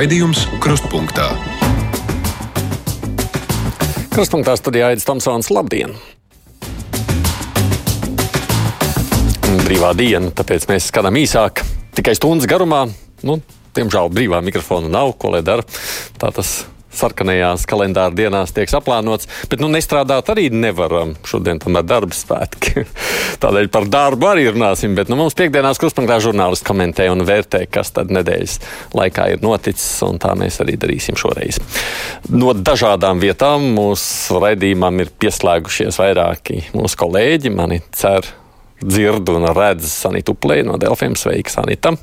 Raidījums Krustpunktā. Krustpunktā studijā Aits Tomsons. Labdien! Brīvā diena, tāpēc mēs skatām īsāk, tikai stundas garumā. Nu, Diemžēl brīvā mikrofona nav, ko lai dara. Tā tas sarkanajās kalendāra dienās tiek aplānots, bet nu, nestrādāt arī nevaram. Šodien tomēr darba svētki. Tādēļ par darbu arī runāsim. Bet nu, mums piekdienās kruspunktā žurnālisti komentē un vērtē, kas tad nedēļas laikā ir noticis, un tā mēs arī darīsim šoreiz. No dažādām vietām mūsu raidījumam ir pieslēgušies vairāki mūsu kolēģi. Mani cer, dzird un redz Sanita Uplē no Delfiem. Sveika, Sanita!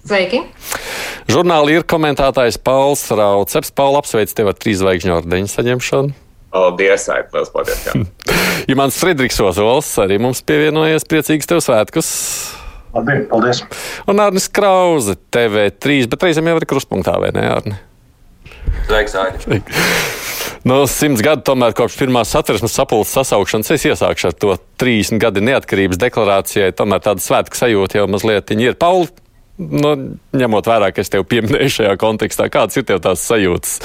Sveiki! Žurnāli ir komentētājs Pauls Rauceps. Paula apsveic tevi ar trīs zvaigžņu ordeņu saņemšanu. Paldies, Aita! Lielas paldies! ja mans Frederiks Ozols arī mums pievienojies, priecīgs tev svētkus! Labdien, paldies! Un Arnis Krause, TV3, bet reizēm jau ir krustpunktā, vai ne, Arni? Sveiks, Aini! No simts gadu tomēr kopš pirmās satversmes sapulces sasaukšanas es iesākšu ar to 30 gadu neatkarības deklarācijai. Tomēr tāda svētku sajūta jau mazliet ir. Pauli, nu, ņemot vērā, ka es tevi pieminēju šajā kontekstā, kādas ir tev tās sajūtas?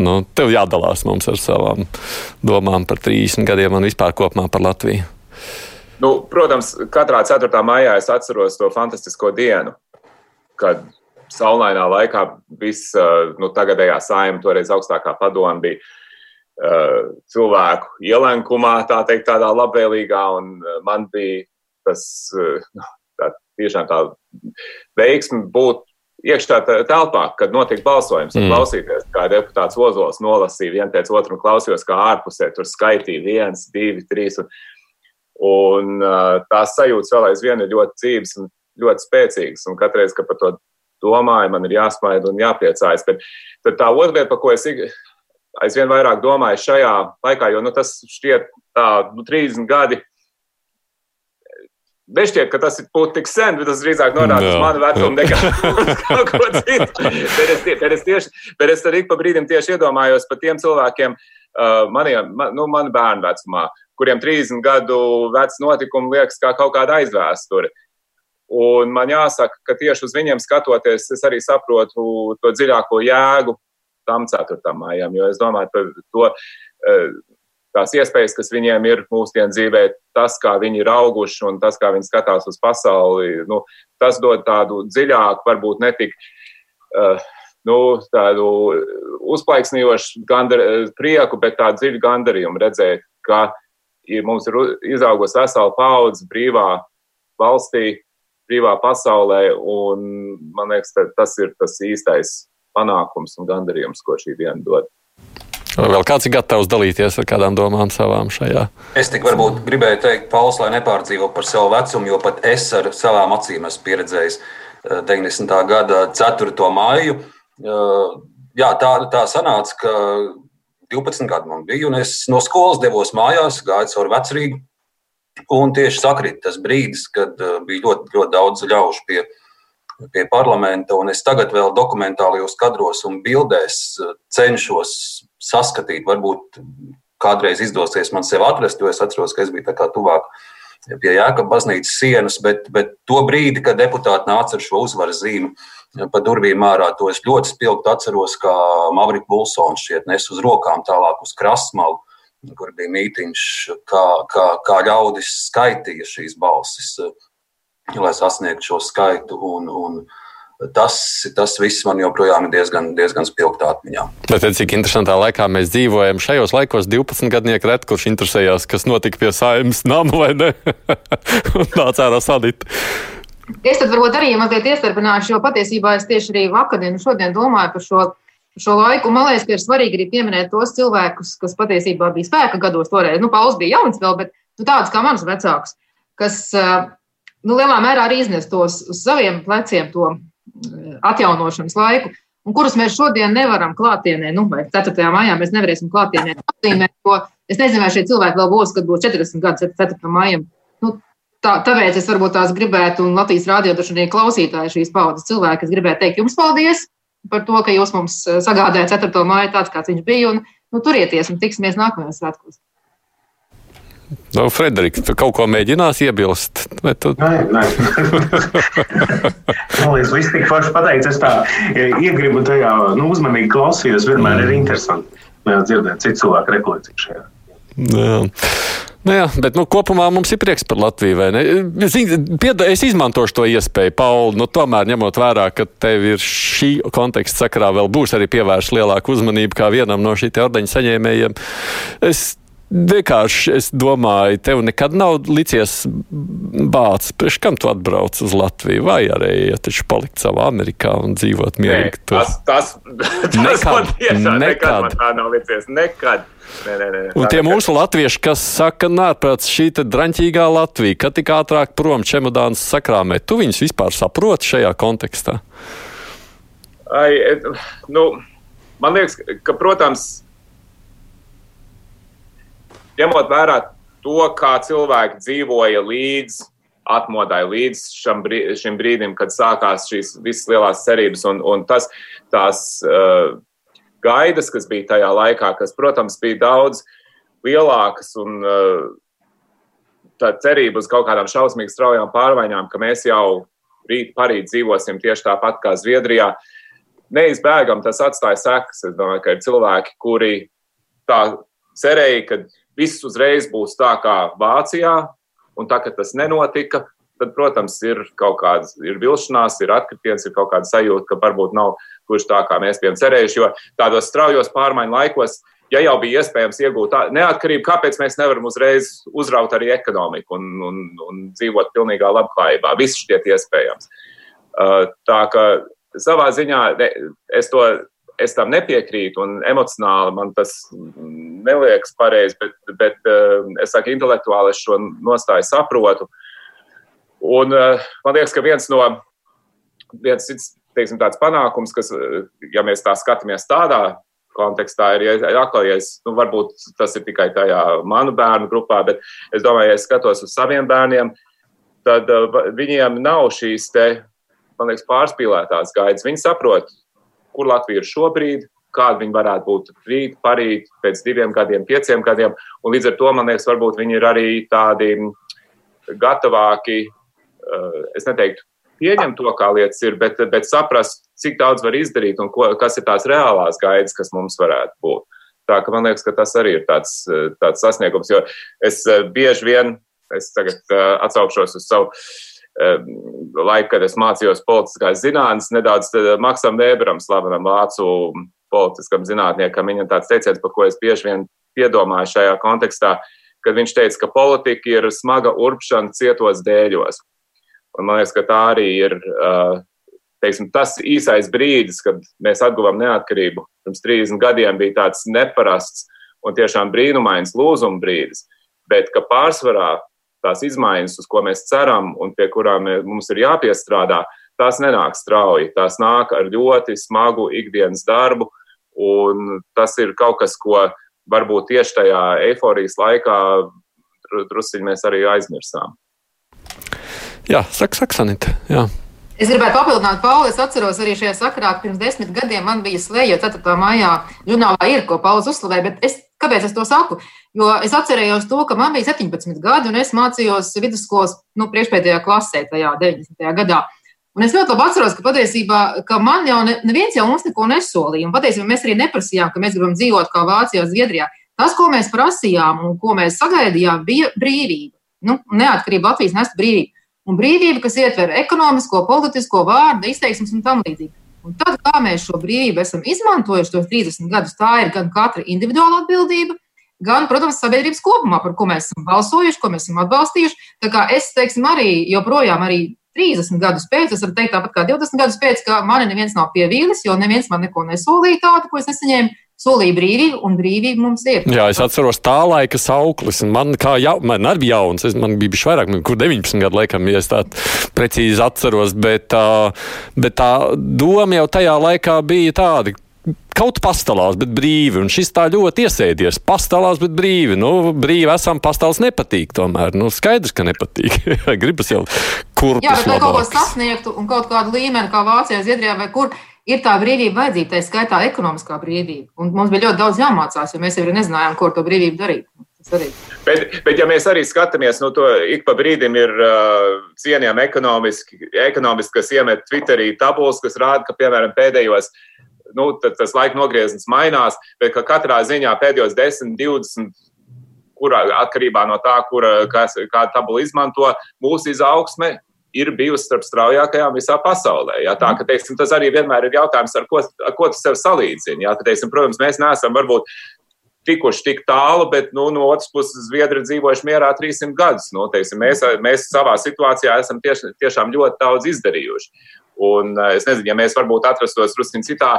Nu, tev jādalās mums ar savām domām par 30 gadiem un vispār kopumā par Latviju. Nu, protams, katrā 4. maijā es atceros to fantastisko dienu, kad saulainā laikā viss nu, tagadējā saima, toreiz augstākā padoma bija uh, cilvēku ielenkumā, tā teikt, tādā labvēlīgā, un man bija tas uh, tiešām tā veiksme būt iekšā telpā, kad notika balsojums, mm. klausīties, kā deputāts Ozols nolasīja vienu pēc otru un klausījos, kā ārpusē tur skaitīja viens, divi, trīs. Un, un tās sajūtas vēl aizvien ir ļoti dzīves un ļoti spēcīgas, un katreiz, kad par to domāju, man ir jāsmaida un jāpriecājas. Bet tad tā otra lieta, par ko es aizvien vairāk domāju šajā laikā, jo nu, tas šķiet tā, nu, 30 gadi Nešķiet, ka tas būtu tik sen, bet tas drīzāk norāda uz manu vecumu nekā kaut ko citu. Bet es, bet es, tieši, bet es arī pa brīdim tieši iedomājos par tiem cilvēkiem, uh, maniem, man, nu, mani bērnu vecumā, kuriem 30 gadu vecs notikumi liekas kā kaut kāda aizvēsture. Un man jāsaka, ka tieši uz viņiem skatoties, es arī saprotu to dziļāko jēgu tam 4. maijam, jo es domāju par to. Tās iespējas, kas viņiem ir mūsdienu dzīvē, tas, kā viņi ir auguši un tas, kā viņi skatās uz pasauli, nu, tas dod tādu dziļāku, varbūt netik. Uh, Nu, tādu uzplaiksnījošu gandar, prieku, bet tādu dziļu gandarījumu redzēt, ka ir, mums ir izaugusi vesela paudze brīvā valstī, brīvā pasaulē, un man liekas, tas ir tas īstais panākums un gandarījums, ko šī diena dod. Vai vēl kāds ir gatavs dalīties ar kādām domām savām šajā? Es tik varbūt gribēju teikt, Pauls, lai nepārdzīvo par savu vecumu, jo pat es ar savām acīm esmu pieredzējis 90. Eh, gada 4. maiju. Eh, jā, tā, tā sanāca, ka 12 gadi man bija, un es no skolas devos mājās, gāju cauri vecrīgu. Un tieši sakrīt tas brīdis, kad eh, bija ļoti, ļoti daudz ļaužu pie, pie parlamenta, un es tagad vēl dokumentālajos kadros un bildēs cenšos saskatīt. Varbūt kādreiz izdosies man sevi atrast, jo es atceros, ka es biju tā kā tuvāk pie Jēkabas baznīcas sienas, bet, bet to brīdi, kad deputāti nāca ar šo uzvaras zīmi pa durvīm ārā, to es ļoti spilgti atceros, kā Mavrika Bulsons šķiet nes uz rokām tālāk uz krastmalu, kur bija mītiņš, kā, kā, kā ļaudis skaitīja šīs balsis, lai sasniegtu šo skaitu. Un, un, tas, tas viss man joprojām ir diezgan, diezgan spilgti atmiņā. Bet cik interesantā laikā mēs dzīvojam šajos laikos, 12 gadnieki ret, kurš interesējās, kas notika pie saimnes nama vai ne? Nāc ārā sadīt. Es tad varbūt arī mazliet iestarpināšu, jo patiesībā es tieši arī vakardien šodien domāju par šo, šo laiku. Man liekas, ka ir svarīgi arī pieminēt tos cilvēkus, kas patiesībā bija spēka gados toreiz. Nu, Pauls bija jauns vēl, bet nu, tādus kā mans vecāks, kas nu, lielā mērā arī iznes tos uz saviem pleciem to atjaunošanas laiku, un kurus mēs šodien nevaram klātienē, nu, vai 4. maijā mēs nevarēsim klātienē atzīmēt, jo es nezinu, vai šie cilvēki vēl būs, kad būs 40 gadi 4. maijam. Nu, tā, tāpēc es varbūt tās gribētu, un Latvijas arī klausītāji šīs paudzes cilvēki, es gribētu teikt jums paldies par to, ka jūs mums sagādājat 4. māju tāds, kāds viņš bija, un nu, turieties un tiksimies nākamajos svētkos. Nu, Frederika, tu kaut ko mēģinās iebilst? Tu... Nē, nē. Man liekas, viss tik forši pateicis. Es tā iegribu tajā nu, uzmanīgi klausījos. Vienmēr mm. ir interesanti dzirdēt citu cilvēku rekolekciju šajā. Jā. Nu jā, bet nu, kopumā mums ir prieks par Latviju. Es izmantošu to iespēju, Pauli, nu, tomēr ņemot vērā, ka tev ir šī konteksta sakarā vēl būs arī pievērsta lielāka uzmanība kā vienam no šī ordeņa saņēmējiem. Es Vienkārši es domāju, tev nekad nav licies bācis, priekš kam tu atbrauc uz Latviju, vai arī ja taču palikt savā Amerikā un dzīvot mierīgi. Nē, tas, tas, tas nekad, tiešā, nekad. nekad man tā nav licies, nekad. Nē, nē, nē, un tie mūsu latvieši, kas saka, nārprāt, šī draņķīgā Latvija, ka tik ātrāk prom čemodāns sakrāmē, tu viņus vispār saproti šajā kontekstā? Ai, nu, man liekas, ka, protams, ņemot vērā to, kā cilvēki dzīvoja līdz atmodai, līdz brī, šim brīdim, kad sākās šīs visas lielās cerības un, un tas, tās uh, gaidas, kas bija tajā laikā, kas, protams, bija daudz lielākas un uh, tā cerība uz kaut kādām šausmīgi straujām pārmaiņām, ka mēs jau rīt, parīt dzīvosim tieši tāpat kā Zviedrijā. Neizbēgam tas atstāja sekas. Es domāju, ka ir cilvēki, kuri tā cerēja, ka viss uzreiz būs tā kā Vācijā, un tā, ka tas nenotika, tad, protams, ir kaut kāda ir vilšanās, ir atkritiens, ir kaut kāda sajūta, ka varbūt nav kurš tā, kā mēs bijām cerējuši. Jo tādos straujos pārmaiņu laikos, ja jau bija iespējams iegūt neatkarību, kāpēc mēs nevaram uzreiz uzraut arī ekonomiku un, un, un dzīvot pilnīgā labklājībā? Viss šķiet iespējams. Uh, tā kā savā ziņā es to es tam nepiekrītu, un emocionāli man tas neliekas pareizi, bet, bet eh, es saku, intelektuāli es šo nostāju saprotu. Un eh, man liekas, ka viens no viens cits, teiksim, tāds panākums, kas, eh, ja mēs tā skatāmies tādā kontekstā, ir jāklājas, nu, varbūt tas ir tikai tajā manu bērnu grupā, bet es domāju, ja es skatos uz saviem bērniem, tad viņiem nav šīs te, man liekas, pārspīlētās gaidas. Viņi saprot, kur Latvija ir šobrīd, kāda viņi varētu būt rīt, parīt, pēc diviem gadiem, pieciem gadiem. Un līdz ar to, man liekas, varbūt viņi ir arī tādi gatavāki, eh, es neteiktu, pieņemt to, kā lietas ir, bet, bet saprast, cik daudz var izdarīt un ko, kas ir tās reālās gaidas, kas mums varētu būt. Tā ka man liekas, ka tas arī ir tāds, tāds sasniegums, jo es eh, bieži vien, es tagad eh, atsaukšos uz savu laiku, kad es mācījos politiskās zinātnes, nedaudz Maksam Vēberam, slavenam vācu politiskam zinātniekam, viņam tāds teiciens, par ko es bieži vien piedomāju šajā kontekstā, kad viņš teica, ka politika ir smaga urpšana cietos dēļos. Un man liekas, ka tā arī ir teiksim, tas īsais brīdis, kad mēs atguvām neatkarību. Pirms 30 gadiem bija tāds neparasts un tiešām brīnumains lūzuma brīdis, bet ka pārsvarā tās izmaiņas, uz ko mēs ceram un pie kurām mums ir jāpiestrādā, tās nenāk strauji. Tās nāk ar ļoti smagu ikdienas darbu, un tas ir kaut kas, ko varbūt tieši tajā eifórijas laikā druskuļi mēs arī aizmirsām. Jā, saka, saka, Sanita. Jā. Es gribētu papildināt, Pauli. Es atceros arī šajā sakarā, ka pirms desmit gadiem man bija slēdza 4. maijā žurnālā ir, ko Pauls uzslavēja. Bet es, kāpēc es to saku? Jo es atcerējos to, ka man bija 17 gadi un es mācījos vidusskolas nu, priekšpēdējā klasē, tajā 90. gadā. Un es ļoti labi atceros, ka patiesībā ka man jau ne, neviens jau mums neko nesolīja. Un patiesībā mēs arī neprasījām, ka mēs gribam dzīvot kā Vācijā, Zviedrijā. Tas, ko mēs prasījām un ko mēs sagaidījām, bija brīvība. Nu, neatkarība Latvijas nesta brīvību un brīvība, kas ietver ekonomisko, politisko vārdu, izteiksmes un tam līdzīgi. Un tad, kā mēs šo brīvību esam izmantojuši tos 30 gadus, tā ir gan katra individuāla atbildība, gan, protams, sabiedrības kopumā, par ko mēs esam balsojuši, ko mēs esam atbalstījuši. Tā kā es, teiksim, arī joprojām arī 30 gadus pēc, es varu teikt tāpat kā 20 gadus pēc, ka mani neviens nav pievīlis, jo neviens man neko nesolīja tādu, ko es nesaņēmu solīja brīvību, un brīvība mums ir. Jā, es atceros tā laika sauklis, un man, jau, man arī bija jauns, es, man bija bijis vairāk, kur 19 gadu laikam, ja es tā precīzi atceros, bet, bet tā doma jau tajā laikā bija tāda. Kaut pastāvās, bet brīvi. Un šis tā ļoti iesēdies. Pastāvās, bet brīvi. Nu, brīvi esam, pastāvs nepatīk. Tomēr nu, skaidrs, ka nepatīk. Gribas jau kurpes. Jā, bet lai kaut ko sasniegtu un kaut kādu līmeni, kā Vācijā, Zviedrijā vai kur, ir tā brīvība vajadzīga, tā skaitā ekonomiskā brīvība. Un mums bija ļoti daudz jāmācās, jo mēs jau nezinājām, ko ar to brīvību darīt. Bet, bet, ja mēs arī skatāmies, nu, to ik pa brīdim ir uh, cienījami ekonomiski, ekonomiski, kas iemet Twitterī tabulas, kas rāda, ka, piemēram, pēdējos, nu, tas laika nogrieznis mainās, bet ka katrā ziņā pēdējos 10, 20, kurā atkarībā no tā, kura, kas, kādu tabulu izmanto, mūsu izaugsme ir bijusi starp straujākajām visā pasaulē. Jā, tā, ka, teiksim, tas arī vienmēr ir jautājums, ar ko, ar ko tu sev salīdzini. Jā, ka, teiksim, protams, mēs neesam varbūt tikuši tik tālu, bet nu, no otras puses Zviedri dzīvojuši mierā 300 gadus. Nu, teiksim, mēs, mēs savā situācijā esam tieš, tiešām ļoti daudz izdarījuši. Un es nezinu, ja mēs varbūt atrastos drusku citā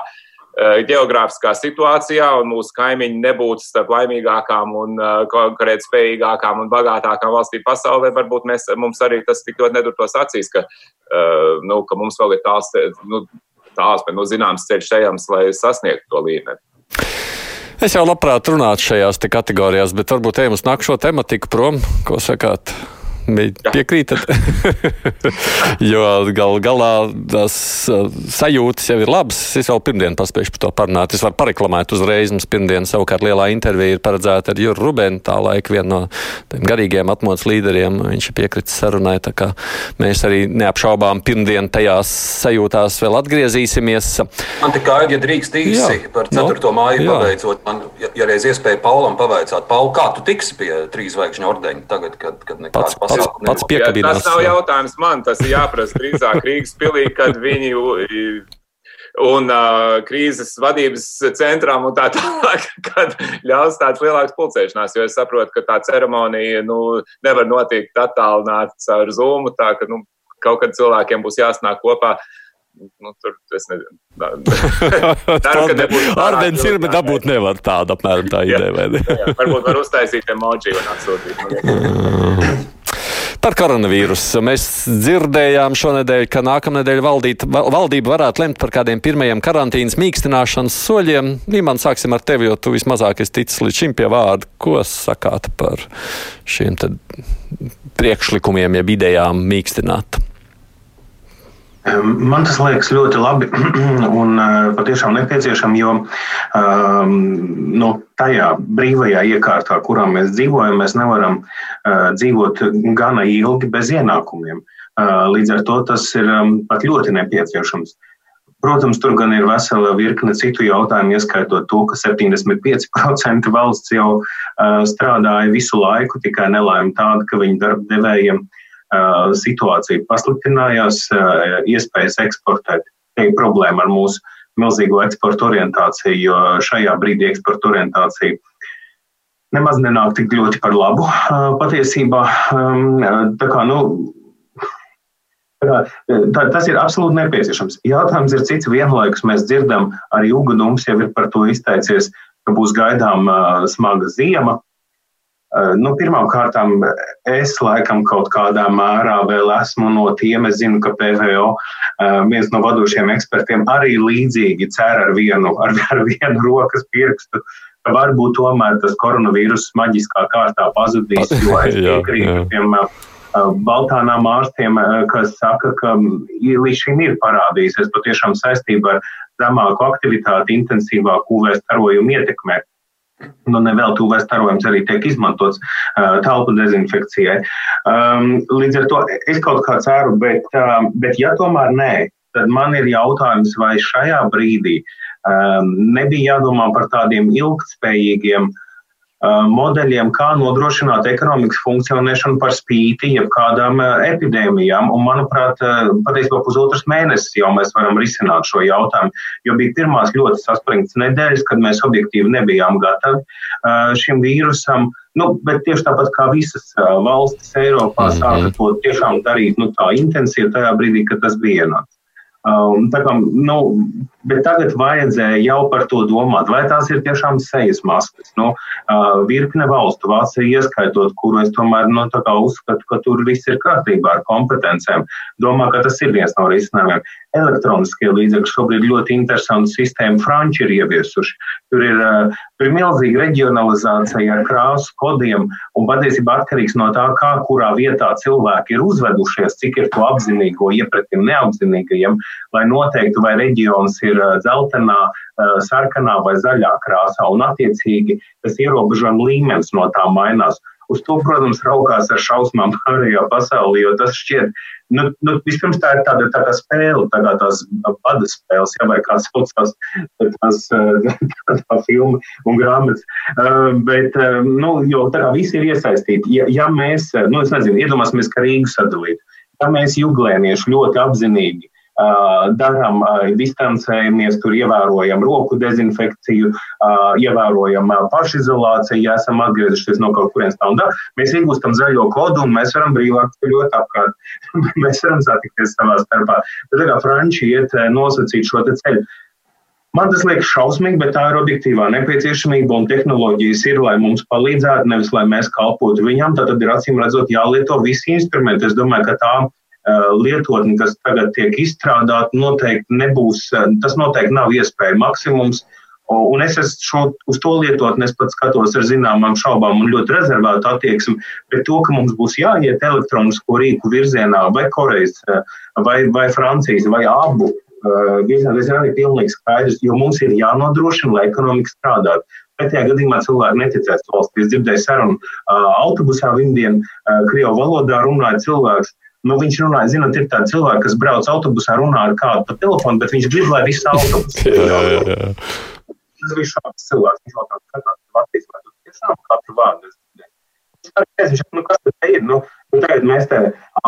geogrāfiskā situācijā, un mūsu kaimiņi nebūtu starp laimīgākām, un konkurētspējīgākām un bagātākām valstīm pasaulē, varbūt mēs, mums arī tas tik ļoti nedurtos acīs, ka, nu, ka mums vēl ir tāls, nu, tāls bet nu, zināms ceļš ejams, lai sasniegtu to līmeni. Es jau labprāt runātu šajās kategorijās, bet varbūt ejam uz nākamo tematiku prom. Ko sakāt? Piekrītat? jo gal galā tās uh, sajūtas jau ir labas. Es vēl pirmdien paspēju par to parunāt. Es varu pareklamēt uzreiz. Mums pirmdien savukārt lielā intervija ir paredzēta ar Juru Rubenu, tā laika vienu no garīgiem atmodas līderiem. Viņš ir piekritis sarunai, tā kā mēs arī neapšaubām pirmdien tajās sajūtās vēl atgriezīsimies. Man tikai, ja drīkst īsi jā, par 4. No, māju jā. pabeidzot, man, ja, ja reiz iespēja Paulam pavaicāt, Paul, kā tu tiksi pie trīs zvaigžņu ordeņa tagad, kad, kad nekāds pasaules pats, pats piekabinās. Tas nav jautājums man, tas ir jāprasa drīzāk Rīgas pilī, kad viņi un uh, krīzes vadības centram un tā tālāk, kad ļaus tāds lielāks pulcēšanās, jo es saprotu, ka tā ceremonija nu, nevar notikt attālināti caur Zoom, tā ka nu, kaut kad cilvēkiem būs jāsnāk kopā. Nu, tur es nezinu. Ardens ir, bet dabūt nevar tādu apmēram tā ideja. Jā, jā, varbūt var uztaisīt emoji un atsūtīt. Par koronavīrusu mēs dzirdējām šonadēļ, ka nākamnedēļ valdīt, valdība varētu lemt par kādiem pirmajiem karantīnas mīkstināšanas soļiem. Nīman, sāksim ar tevi, jo tu vismazāk esi ticis līdz šim pie vārda. Ko sakāt par šiem priekšlikumiem, jeb idejām mīkstināt? Man tas liekas ļoti labi un eh, patiešām nepieciešami, jo um, no tajā brīvajā iekārtā, kurā mēs dzīvojam, mēs nevaram uh, dzīvot gana ilgi bez ienākumiem. Uh, līdz ar to tas ir um, pat ļoti nepieciešams. Protams, tur gan ir vesela virkne citu jautājumu, ieskaitot to, ka 75% valsts jau strādāja visu laiku, tikai nelaime tāda, ka viņu darba devējiem uh, situācija pasliktinājās, iespējas eksportēt. Ir problēma ar mūsu milzīgo eksporta orientāciju, jo šajā brīdī eksporta orientācija nemaz nenāk tik ļoti par labu patiesībā. Tā kā, nu, Tā, tas ir absolūti nepieciešams. Jautājums ir cits. Vienlaikus mēs dzirdam, arī Ugunums jau ir par to izteicies, ka būs gaidām smaga ziema. Eh, nu, Pirmkārt, es laikam kaut kādā mērā vēl esmu no tiem. Es zinu, ka PVO eh, viens no vadošiem ekspertiem arī līdzīgi cer ar vienu, ar, ar vienu rokas pirkstu. Varbūt tomēr tas koronavīrus maģiskā kārtā pazudīs, jo es piekrītu tiem eh, Baltānām ārstiem, kas saka, ka līdz šim ir parādījusies patiešām saistība ar zemāku aktivitāti, intensīvāku UV starojumu ietekmē. Nu, nevēl tūvēs starojums arī tiek izmantots uh, telpu dezinfekcijai. Um, līdz ar to es kaut kā ceru, bet, uh, bet ja tomēr nē, tad man ir jautājums, vai šajā brīdī um, nebija jādomā par tādiem ilgtspējīgiem uh, modeļiem, kā nodrošināt ekonomikas funkcionēšanu par spīti jebkādām epidēmijām. Un, manuprāt, patiesībā pusotras mēnesis jau mēs varam risināt šo jautājumu, jo bija pirmās ļoti saspringtas nedēļas, kad mēs objektīvi nebijām gatavi šim vīrusam. Nu, bet tieši tāpat kā visas valstis Eiropā mhm. sāka to tiešām darīt nu, tā intensīvi tajā brīdī, kad tas bija ienācis. Um, kā, nu, bet tagad vajadzēja jau par to domāt, vai tās ir tiešām sejas maskas. Nu, virkne valstu, Vācija ieskaitot, kuru es tomēr nu, uzskatu, ka tur viss ir kārtībā ar kompetencēm. Domāju, ka tas ir viens no risinājumiem elektroniskie līdzekļi. Šobrīd ļoti interesantu sistēmu Franči ir ieviesuši. Tur ir, tur ir milzīga reģionalizācija ar krāsu kodiem un patiesībā atkarīgs no tā, kā kurā vietā cilvēki ir uzvedušies, cik ir to apzinīgo iepratim neapzinīgajiem, lai noteiktu, vai reģions ir ir dzeltenā, sarkanā vai zaļā krāsā, un attiecīgi tas ierobežojuma līmenis no tā mainās. Uz to, protams, raugās ar šausmām pārējā pasaulē, jo tas šķiet, nu, nu, vispirms tā ir tāda tā kā spēle, tā kā tās bada spēles, ja, vai kā saucās tās tā filma un grāmatas. Bet, nu, jo tā kā visi ir iesaistīti, ja, ja mēs, nu, es nezinu, iedomāsimies, ka Rīgu sadalītu. Ja mēs juglēnieši ļoti apzinīgi darām, distancējamies, tur ievērojam roku dezinfekciju, ievērojam pašizolāciju, ja esam atgriezušies no kaut kurienes tā un tā. Mēs iegūstam zaļo kodu un mēs varam brīvāk ceļot apkārt. mēs varam satikties savā starpā. Tad kā Franči iet nosacīt šo ceļu. Man tas liekas šausmīgi, bet tā ir objektīvā nepieciešamība un tehnoloģijas ir, lai mums palīdzētu, nevis lai mēs kalpotu viņam. Tad ir acīm redzot jālieto visi instrumenti. Es domāju, ka tā Eh, lietotni, kas tagad tiek izstrādāta, noteikti nebūs, eh, tas noteikti nav iespēja maksimums. Un es šo, uz to lietotni es pat skatos ar zināmām šaubām un ļoti rezervētu attieksmi pret to, ka mums būs jāiet elektronisko rīku virzienā vai Korejas, eh, vai, vai Francijas, vai abu. Tas ir arī pilnīgi skaidrs, jo mums ir jānodrošina, lai ekonomika strādātu. Pretējā gadījumā cilvēki neticēs valstī. Es dzirdēju sarunu autobusā, viņdien Krievu valodā runāja cilvēks. Nu, viņš runāja, zinot, ir tādi cilvēki, kas brauc autobusā, runā ar kādu pa telefonu, bet viņš grib, lai viss autobus ir. Tas bija šāds cilvēks. Viņš vēl tāds skatās, Latvijas, vai tu tiešām katru vārdu Viņš nu, kas te ir? Nu, nu, tagad mēs te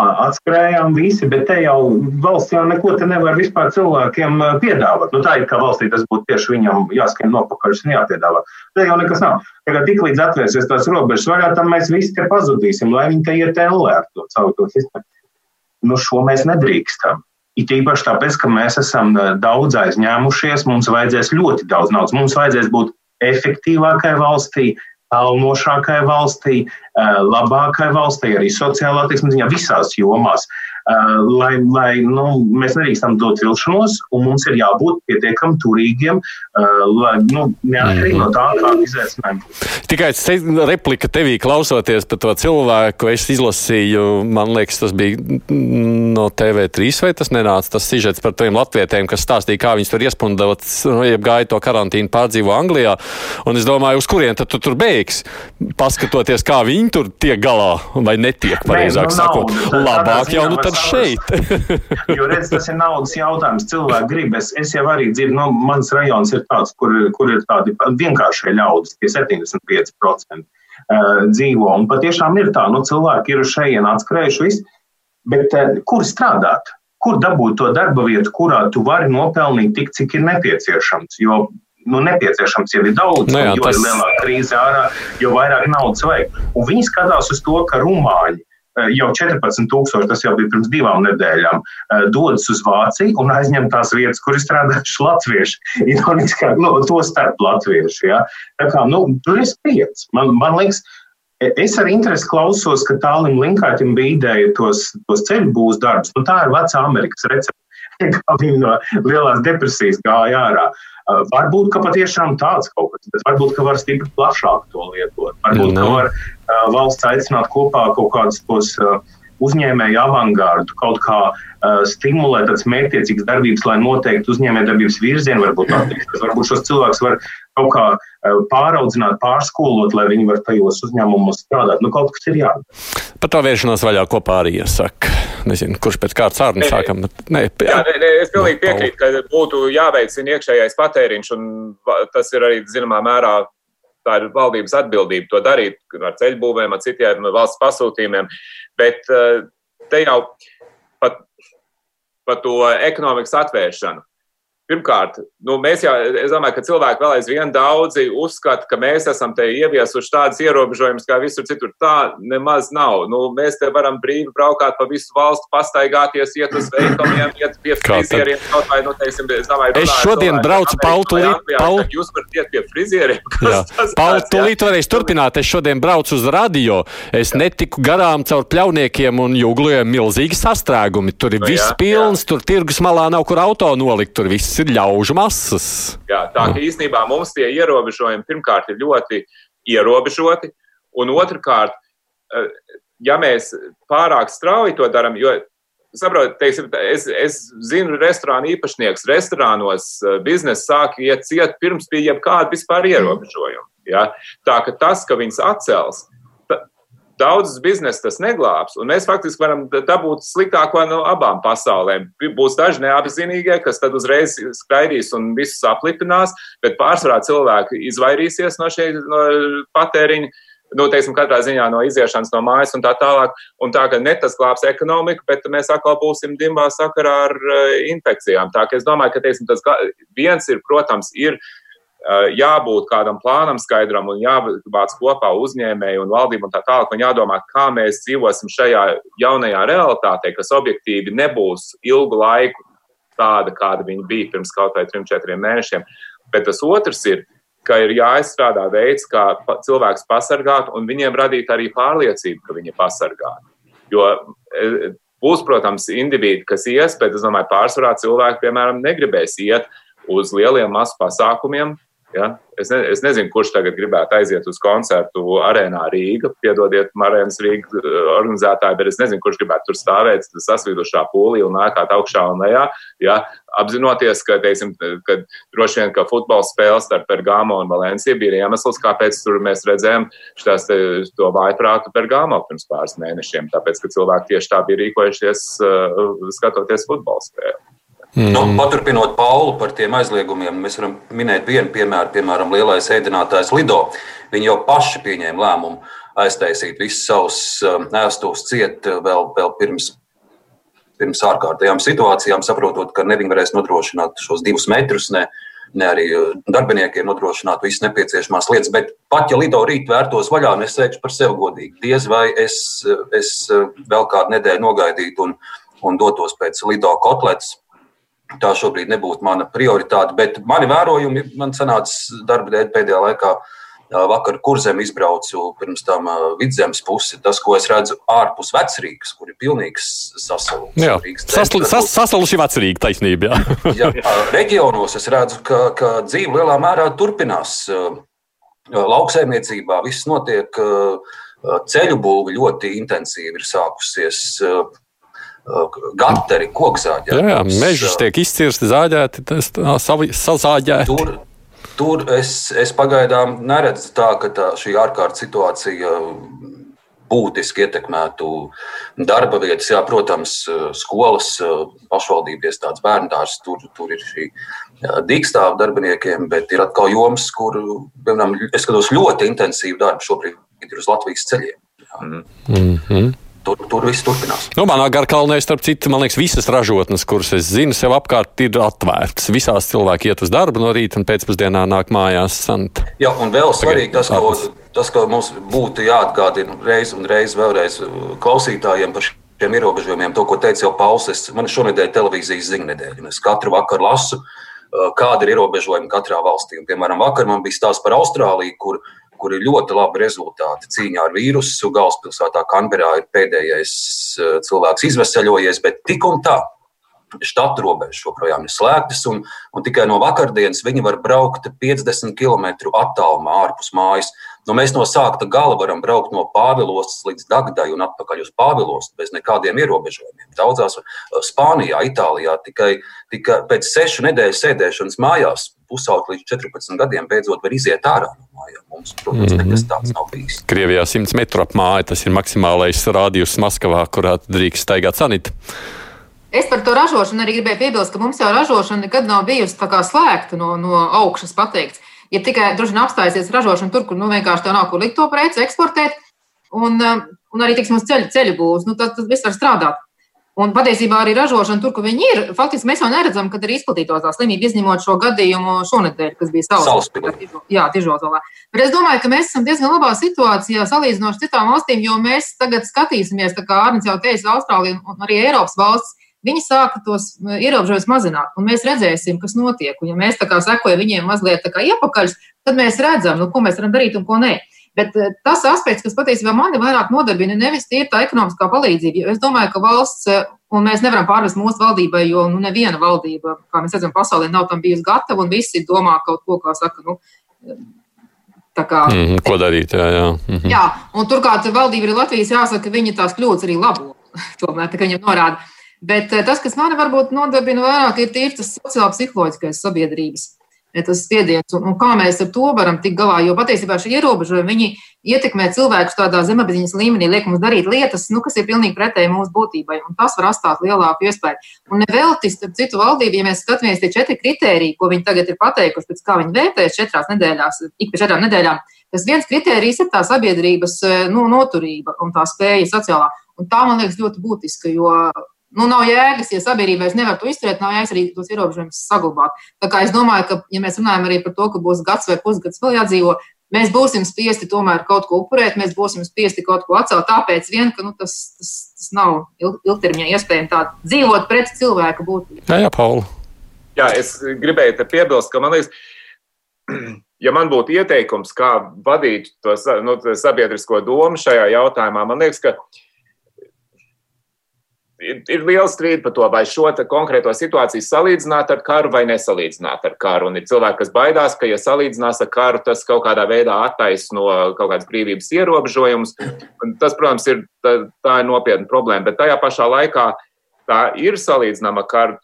atskrējām visi, bet te jau valsts jau neko te nevar vispār cilvēkiem piedāvāt. Nu, tā ir kā valstī tas būtu tieši viņam jāskrien nopakaļ un jāpiedāvā. Te jau nekas nav. Tagad tik līdz atvērsies tās robežas vaļā, tam mēs visi te pazudīsim, lai viņi te iet ellē ar to savu to sistēmu nu, šo mēs nedrīkstam. It īpaši tāpēc, ka mēs esam eh, daudz aizņēmušies, mums vajadzēs ļoti daudz naudas. Mums vajadzēs būt efektīvākai valstī, pelnošākai valstī, eh, labākai valstī, arī sociālā attieksmes ziņā, visās jomās. Uh, lai, lai nu, mēs nedrīkstam dot vilšanos, un mums ir jābūt pietiekami turīgiem, lai nu, neatkarīgi -hmm. no tā, kāda izaicinājuma būs. Tikai replika tevī klausoties par to cilvēku, es izlasīju, man liekas, tas bija no TV3 vai tas nenāca, tas sižets par tiem latvietiem, kas stāstīja, kā viņus tur iespundot, ja gāja to karantīnu pārdzīvo Anglijā, un es domāju, uz kurien tad tu tur beigs, paskatoties, kā viņi tur tiek galā, vai netiek, pareizāk nu, sakot. Labāk jau, nu tad šeit. jo, redz, tas ir naudas jautājums. Cilvēki grib. Es, es jau arī dzirdu, no nu, mans rajons ir tāds, kur, kur ir tādi vienkāršie ļaudis, tie 75% dzīvo. Un patiešām ir tā, nu, cilvēki ir uz šejienes atskrējuši visu, bet kur strādāt? Kur dabūt to darba vietu, kurā tu vari nopelnīt tik, cik ir nepieciešams? Jo nu, nepieciešams jau ir daudz, no nu jā, jo tas... lielāka krīze ārā, jo vairāk naudas vajag. Un viņi skatās uz to, ka rumāņi Eh, jau 14,000, tas jau bija pirms divām nedēļām, eh, dodas uz Vāciju un aizņem tās vietas, kur ir strādājuši latvieši. Ironiskāk, nu, to starp latvieši. Ja. Tā kā, nu, tur ir spriedz. Man, man liekas, e, Es ar interesi klausos, ka tālim Linkāķim bija ideja tos, tos ceļu būs darbus. Nu, tā ir vecā Amerikas recepte, kā viņi no lielās depresijas gāja ārā. Uh, varbūt, ka patiešām tāds kaut kas, bet varbūt, ka var stipri plašāk to lietot. Varbūt, no. ka var uh, valsts aicināt kopā kaut kādus tos uh, uzņēmēju avangārdu, kaut kā uh, stimulēt tādas mērķtiecīgas darbības, lai noteikti uzņēmējdarbības virzienu varbūt attīstītos. Varbūt šos cilvēkus var kaut kā uh, pāraudzināt, pārskolot, lai viņi var tajos uzņēmumos strādāt. Nu, kaut kas ir jādara. Par to vēršanos vaļā kopā arī iesaka. Nezinu, kurš pēc kārtas ārni sākam. Nē, jā, jā, nē, nē, es pilnīgi piekrītu, ka būtu jāveicina iekšējais patēriņš, un tas ir arī zināmā mērā tā ir valdības atbildība to darīt ar ceļbūvēm, ar citiem valsts pasūtījumiem. Bet eh, te jau pat par to ekonomikas atvēršanu. Pirmkārt, nu, mēs jau, es domāju, ka cilvēki vēl aizvien daudzi uzskata, ka mēs esam te ieviesuši tādas ierobežojumus, kā visur citur. Tā nemaz nav. Nu, mēs te varam brīvi braukāt pa visu valstu, pastaigāties, iet uz veikaliem, iet pie frizieriem. Kaut vai, nu, teiksim, es domāju, es šodien braucu pautulīt. Paul... Jūs varat iet pie frizieriem. Pautulīt varēs turpināt. Es šodien braucu uz radio. Es netiku garām caur pļauniekiem un jūgliem milzīgi sastrēgumi. Tur ir nu, viss pilns, tur tirgus malā nav kur auto nolikt, tur viss ir ļaužu masas. Jā, tā ka īstenībā mums tie ierobežojumi pirmkārt ir ļoti ierobežoti, un otrkārt, eh, ja mēs pārāk strauji to darām, jo saprotiet, teiksim, es, es zinu, restorānu īpašnieks restorānos biznesa sāk iet ciet pirms bija jebkāda vispār ierobežojuma. Ja? Tā ka tas, ka viņas atcels, daudzas biznesa tas neglābs, un mēs faktiski varam dabūt sliktāko no abām pasaulēm. Būs daži neapzinīgie, kas tad uzreiz skraidīs un visus aplipinās, bet pārsvarā cilvēki izvairīsies no šī no patēriņa. Nu, teiksim, katrā ziņā no iziešanas no mājas un tā tālāk. Un tā, ka ne tas glābs ekonomiku, bet mēs atkal būsim dimbā sakarā ar uh, infekcijām. Tā, ka es domāju, ka, teiksim, tas viens ir, protams, ir Eh, jābūt kādam plānam skaidram un jāvāc kopā uzņēmēji un valdība un tā tālāk, un jādomā, kā mēs dzīvosim šajā jaunajā realitātē, kas objektīvi nebūs ilgu laiku tāda, kāda viņa bija pirms kaut vai trim, četriem mēnešiem. Bet tas otrs ir, ka ir jāizstrādā veids, kā cilvēks pasargāt, un viņiem radīt arī pārliecību, ka viņi ir pasargāti. Jo eh, būs, protams, indivīdi, kas ies, bet es domāju, pārsvarā cilvēki, piemēram, negribēs iet uz lieliem masu pasākumiem, Ja? Es, ne, es nezinu, kurš tagad gribētu aiziet uz koncertu arēnā Rīga, piedodiet, Marēnas Rīga uh, organizētāji, bet es nezinu, kurš gribētu tur stāvēt sasvīdušā pūlī un lēkāt augšā un lejā. Ja? Apzinoties, ka, teiksim, ka droši vien, ka futbola spēles starp Pergamo un Valenciju bija iemesls, kāpēc tur mēs redzējām šitās, te, to vājprātu Pergamo pirms pāris mēnešiem, tāpēc, ka cilvēki tieši tā bija rīkojušies uh, skatoties futbola spēli. Mm. Nu, paturpinot Paulu par tiem aizliegumiem, mēs varam minēt vienu piemēru, piemēram, lielais ēdinātājs Lido. Viņi jau paši pieņēma lēmumu aiztaisīt visus savus um, ēstos ciet uh, vēl, vēl pirms, pirms ārkārtējām situācijām, saprotot, ka ne viņi varēs nodrošināt šos divus metrus, ne, ne arī uh, darbiniekiem nodrošināt visas nepieciešamās lietas. Bet pat ja Lido rīt vērtos vaļā, un es teikšu par sevi godīgi, diez vai es, uh, es vēl kādu nedēļu nogaidītu un, un dotos pēc Lido kotletes tā šobrīd nebūtu mana prioritāte. Bet mani vērojumi, man sanāca darba dēļ pēdējā laikā. Vakar kurzem izbraucu pirms tam vidzemes pusi. Tas, ko es redzu ārpus vecrīgas, kur ir pilnīgs sasalums. Sas, Sasaluši vecrīga taisnība. Jā. jā, reģionos es redzu, ka, ka dzīve lielā mērā turpinās. Lauksaimniecībā viss notiek, ceļu būve ļoti intensīvi ir sākusies gateri, kokzāģēti. Jā, jā mežus tiek izcirsti, zāģēti, tas sazāģēti. Tur, tur es, es pagaidām neredzu tā, ka tā, šī ārkārtas situācija būtiski ietekmētu darba vietas. Jā, protams, skolas, pašvaldību iestādes, bērndārs, tur, tur ir šī dīkstāva darbiniekiem, bet ir atkal joms, kur, piemēram, es skatos ļoti intensīvu darbu šobrīd ir uz Latvijas ceļiem. Mm -hmm tur, tur viss turpinās. Nu, manā garkalnē, starp citu, man liekas, visas ražotnes, kuras es zinu, sev apkārt ir atvērtas. Visās cilvēki iet uz darbu no rīta un pēcpusdienā nāk mājās. Sant. Jā, un vēl svarīgi tas, ko, tas, ko mums būtu jāatgādina reiz un reiz vēlreiz klausītājiem par šiem ierobežojumiem, to, ko teica jau Pauls. Es, man šonadēļ televīzijas ziņnedēļa, un es katru vakaru lasu, kāda ir ierobežojuma katrā valstī. Un, piemēram, vakar man bija stāsts par Austrāliju, kur kur ir ļoti labi rezultāti cīņā ar vīrusu. Galvaspilsētā Kanberā ir pēdējais eh, cilvēks izvesaļojies, bet tik un tā. Štatu robežas joprojām ir slēgtas, un, un tikai no vakardienas viņi var braukt 50 km attālumā ārpus mājas. Nu, mēs no sākta gala varam braukt no Pāvilostas līdz Dagdai un atpakaļ uz Pāvilostu bez nekādiem ierobežojumiem. Daudzās eh, Spānijā, Itālijā tikai, tikai pēc sešu nedēļu sēdēšanas mājās pusauģi līdz 14 gadiem beidzot var iziet ārā no mājām. Mums, protams, mm -hmm. nekas tāds nav bijis. Krievijā 100 metru ap māju tas ir maksimālais rādījus Maskavā, kurā drīkst staigāt sanīt. Es par to ražošanu arī gribēju piebilst, ka mums jau ražošana nekad nav bijusi slēgta no, no augšas pateikts. Ja tikai droši vien apstāsies ražošana tur, kur nu, vienkārši tā nav, kur likt to preci, eksportēt, un, um, un arī tiksim, ceļu, ceļu būs, nu, tad, tad viss var strādāt. Un patiesībā arī ražošana tur, kur viņi ir, faktiski mēs jau neredzam, kad ir izplatītās tā slimība, izņemot šo gadījumu šonadēļ, kas bija sauspilī. Jā, Tižotolā. Bet es domāju, ka mēs esam diezgan labā situācijā salīdzinoši citām valstīm, jo mēs tagad skatīsimies, tā kā Arnits jau teica, Austrālija un arī Eiropas valsts, viņi sāka tos ierobežojumus mazināt, un mēs redzēsim, kas notiek. Un ja mēs tā kā sekojam viņiem mazliet kā iepakaļ, tad mēs redzam, nu, ko mēs varam darīt un ko nē. Bet eh, tas aspekts, kas patiesībā mani vairāk nodarbina, nevis tīri tā ekonomiskā palīdzība. Jo es domāju, ka valsts, eh, un mēs nevaram pārvest mūsu valdībai, jo nu, neviena valdība, kā mēs redzam, pasaulē nav tam bijusi gatava, un visi domā kaut ko, kā saka, nu, kā, mm -hmm, ko darīt. Jā, jā. Mm -hmm. jā, un turklāt valdība ir Latvijas jāsaka, ka viņi tās kļūdas arī labo. Tomēr tā, viņam norāda. Bet tas, kas man varbūt nodarbina vairāk, ir tīri tas sociālo-psiholoģiskais sabiedrības tas spiediens un, un kā mēs ar to varam tikt galā. Jo patiesībā šie ierobežojumi viņi ietekmē cilvēkus tādā zemapziņas līmenī, liek mums darīt lietas, nu, kas ir pilnīgi pretēji mūsu būtībai, un tas var atstāt lielāku iespēju. Un nevelti, starp citu, valdību, ja mēs skatāmies tie četri kriteriji, ko viņi tagad ir pateikuši, pēc kā viņi vērtēs četrās nedēļās, ik pēc četrām nedēļām, tas viens kriterijs ir tā sabiedrības nu, noturība un tā spēja sociālā. Un tā man liekas ļoti būtiska, jo nu, nav jēgas, ja sabiedrība vairs nevar to izturēt, nav jēgas arī tos ierobežojumus saglabāt. Tā kā es domāju, ka, ja mēs runājam arī par to, ka būs gads vai pusgads vēl jādzīvo, mēs būsim spiesti tomēr kaut ko upurēt, mēs būsim spiesti kaut ko atcelt, tāpēc vien, ka nu, tas, tas, tas nav ilgtermiņā iespējams tā dzīvot pret cilvēku būtību. Jā, jā, Paula. Jā, es gribēju te piebilst, ka man liekas, ja man būtu ieteikums, kā vadīt to nu, sabiedrisko domu šajā jautājumā, man liekas, ka ir, ir liela strīda par to, vai šo konkrēto situāciju salīdzināt ar karu vai nesalīdzināt ar karu. Un ir cilvēki, kas baidās, ka, ja salīdzinās ar karu, tas kaut kādā veidā attaisno kaut kādas brīvības ierobežojumus. Tas, protams, ir, tā, tā ir nopietna problēma, bet tajā pašā laikā tā ir salīdzināma ar karu.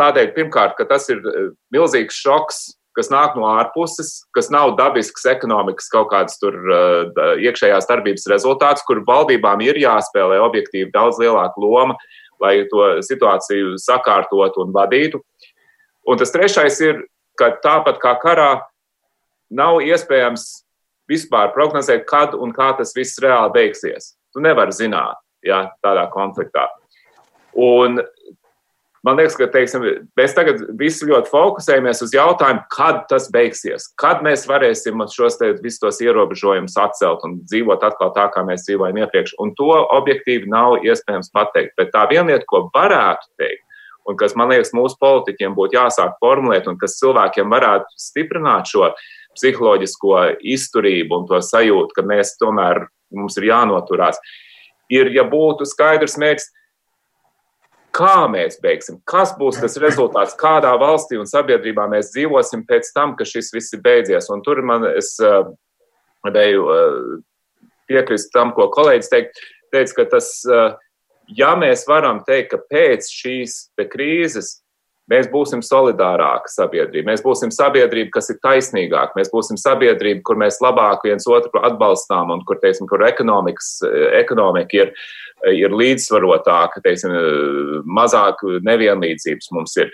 Tādēļ, pirmkārt, ka tas ir eh, milzīgs šoks kas nāk no ārpuses, kas nav dabisks ekonomikas kaut kāds tur uh, iekšējās darbības rezultāts, kur valdībām ir jāspēlē objektīvi daudz lielāka loma, lai to situāciju sakārtotu un vadītu. Un tas trešais ir, ka tāpat kā karā, nav iespējams vispār prognozēt, kad un kā tas viss reāli beigsies. Tu nevari zināt, ja tādā konfliktā. Un Man liekas, ka teiksim, mēs tagad visi ļoti fokusējamies uz jautājumu, kad tas beigsies, kad mēs varēsim šos te, visus tos ierobežojumus atcelt un dzīvot atkal tā, kā mēs dzīvojam iepriekš. Un to objektīvi nav iespējams pateikt. Bet tā viena lieta, ko varētu teikt, un kas man liekas mūsu politiķiem būtu jāsāk formulēt, un kas cilvēkiem varētu stiprināt šo psiholoģisko izturību un to sajūtu, ka mēs tomēr mums ir jānoturās, ir, ja būtu skaidrs mērķis kā mēs beigsim, kas būs tas rezultāts, kādā valstī un sabiedrībā mēs dzīvosim pēc tam, ka šis viss ir beidzies. Un tur man es varēju uh, uh, piekrist tam, ko kolēģis teikt, teica, ka tas, uh, ja mēs varam teikt, ka pēc šīs krīzes mēs būsim solidārāka sabiedrība, mēs būsim sabiedrība, kas ir taisnīgāka, mēs būsim sabiedrība, kur mēs labāk viens otru atbalstām un kur, teiksim, kur ekonomika ir ir līdzsvarotāka, teiksim, mazāk nevienlīdzības mums ir.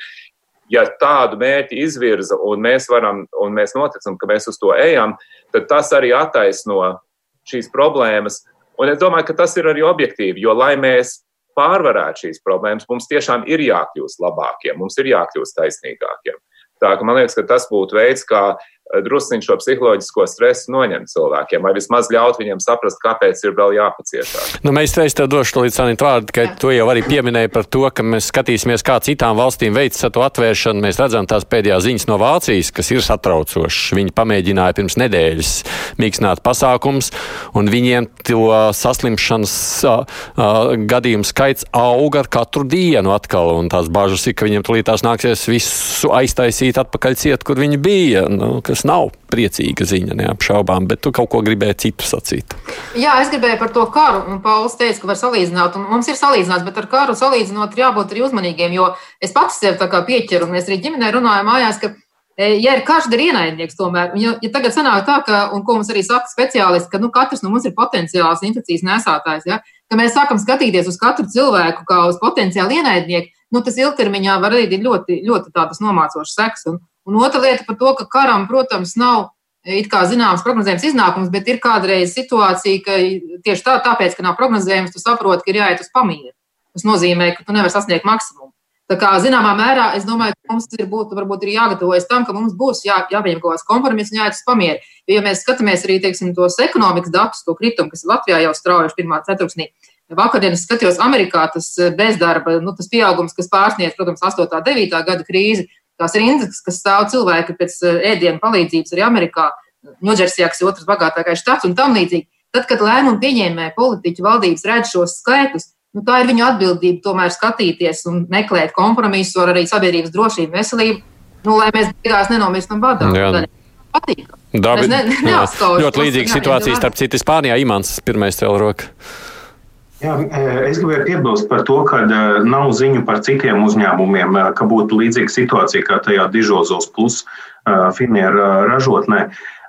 Ja tādu mērķi izvirza un mēs varam, un mēs noticam, ka mēs uz to ejam, tad tas arī attaisno šīs problēmas. Un es domāju, ka tas ir arī objektīvi, jo, lai mēs pārvarētu šīs problēmas, mums tiešām ir jākļūst labākiem, mums ir jākļūst taisnīgākiem. Tā ka man liekas, ka tas būtu veids, kā uh, drusciņš šo psiholoģisko stresu noņemt cilvēkiem, vai vismaz ļaut viņiem saprast, kāpēc ir vēl jāpaciešās. Nu, mēs reiz tev došu līdz Anīt vārdu, ka tu jau arī pieminēji par to, ka mēs skatīsimies, kā citām valstīm veids to atvēršanu. Mēs redzam tās pēdējās ziņas no Vācijas, kas ir satraucošas. Viņi pamēģināja pirms nedēļas mīkstināt pasākums, un viņiem to saslimšanas uh, uh, gadījumu skaits auga ar katru dienu atkal, un tās bažas ir, ka viņiem tulītās nāksies visu aiztaisīt atpakaļ ciet, kur viņi bija. Nu, kas nav priecīga ziņa, neapšaubām, bet tu kaut ko gribēji citu sacīt. Jā, es gribēju par to karu, un Pauls teica, ka var salīdzināt, un mums ir salīdzināts, bet ar karu salīdzinot ir jābūt arī uzmanīgiem, jo es pats sev tā kā pieķeru, un mēs arī ģimenē runājam mājās, ka e, Ja ir karš, ir ienaidnieks tomēr. Ja, ja tagad sanāk tā, ka, un ko mums arī saka speciālisti, ka nu, katrs no mums ir potenciāls infekcijas nesātājs, ja, ka mēs sākam skatīties uz katru cilvēku kā uz potenciālu ienaidnieku, nu, tas ilgtermiņā var radīt ļoti, ļoti tādas nomācošas sekas. Un, Un otra lieta par to, ka karam, protams, nav it kā zināms prognozējums iznākums, bet ir kādreiz situācija, ka tieši tā, tāpēc, ka nav prognozējums, tu saproti, ka ir jāiet uz pamieru. Tas nozīmē, ka tu nevari sasniegt maksimumu. Tā kā zināmā mērā es domāju, ka mums ir būt, varbūt ir jāgatavojas tam, ka mums būs jā, jāpieņem kaut kāds kompromiss un jāiet uz pamieru. Jo, ja mēs skatāmies arī teiksim, tos ekonomikas datus, to kritumu, kas Latvijā jau straujuši pirmā ceturksnī, Vakardien es skatījos, Amerikā tas bezdarba, nu, tas pieaugums, kas pārsniedz, protams, 8. un 9. gada krīzi, tās rindas, kas stāv cilvēki pēc eh, ēdienu palīdzības arī Amerikā, Ņūdžersijā, kas ir otrs bagātākais štats un tam līdzīgi. Tad, kad lēmumu pieņēmēji politiķi valdības redz šos skaitļus, nu, tā ir viņu atbildība tomēr skatīties un meklēt kompromisu ar arī sabiedrības drošību, veselību, nu, lai mēs beigās nenomirstam badā. Patīk. Dabi, ne, ne, ļoti līdzīga situācija starp citu Spānijā. Imants pirmais cēl roku. Jā, es gribēju piebilst par to, ka nav ziņu par citiem uzņēmumiem, ka būtu līdzīga situācija kā tajā Dižozos plus finieru ražotnē.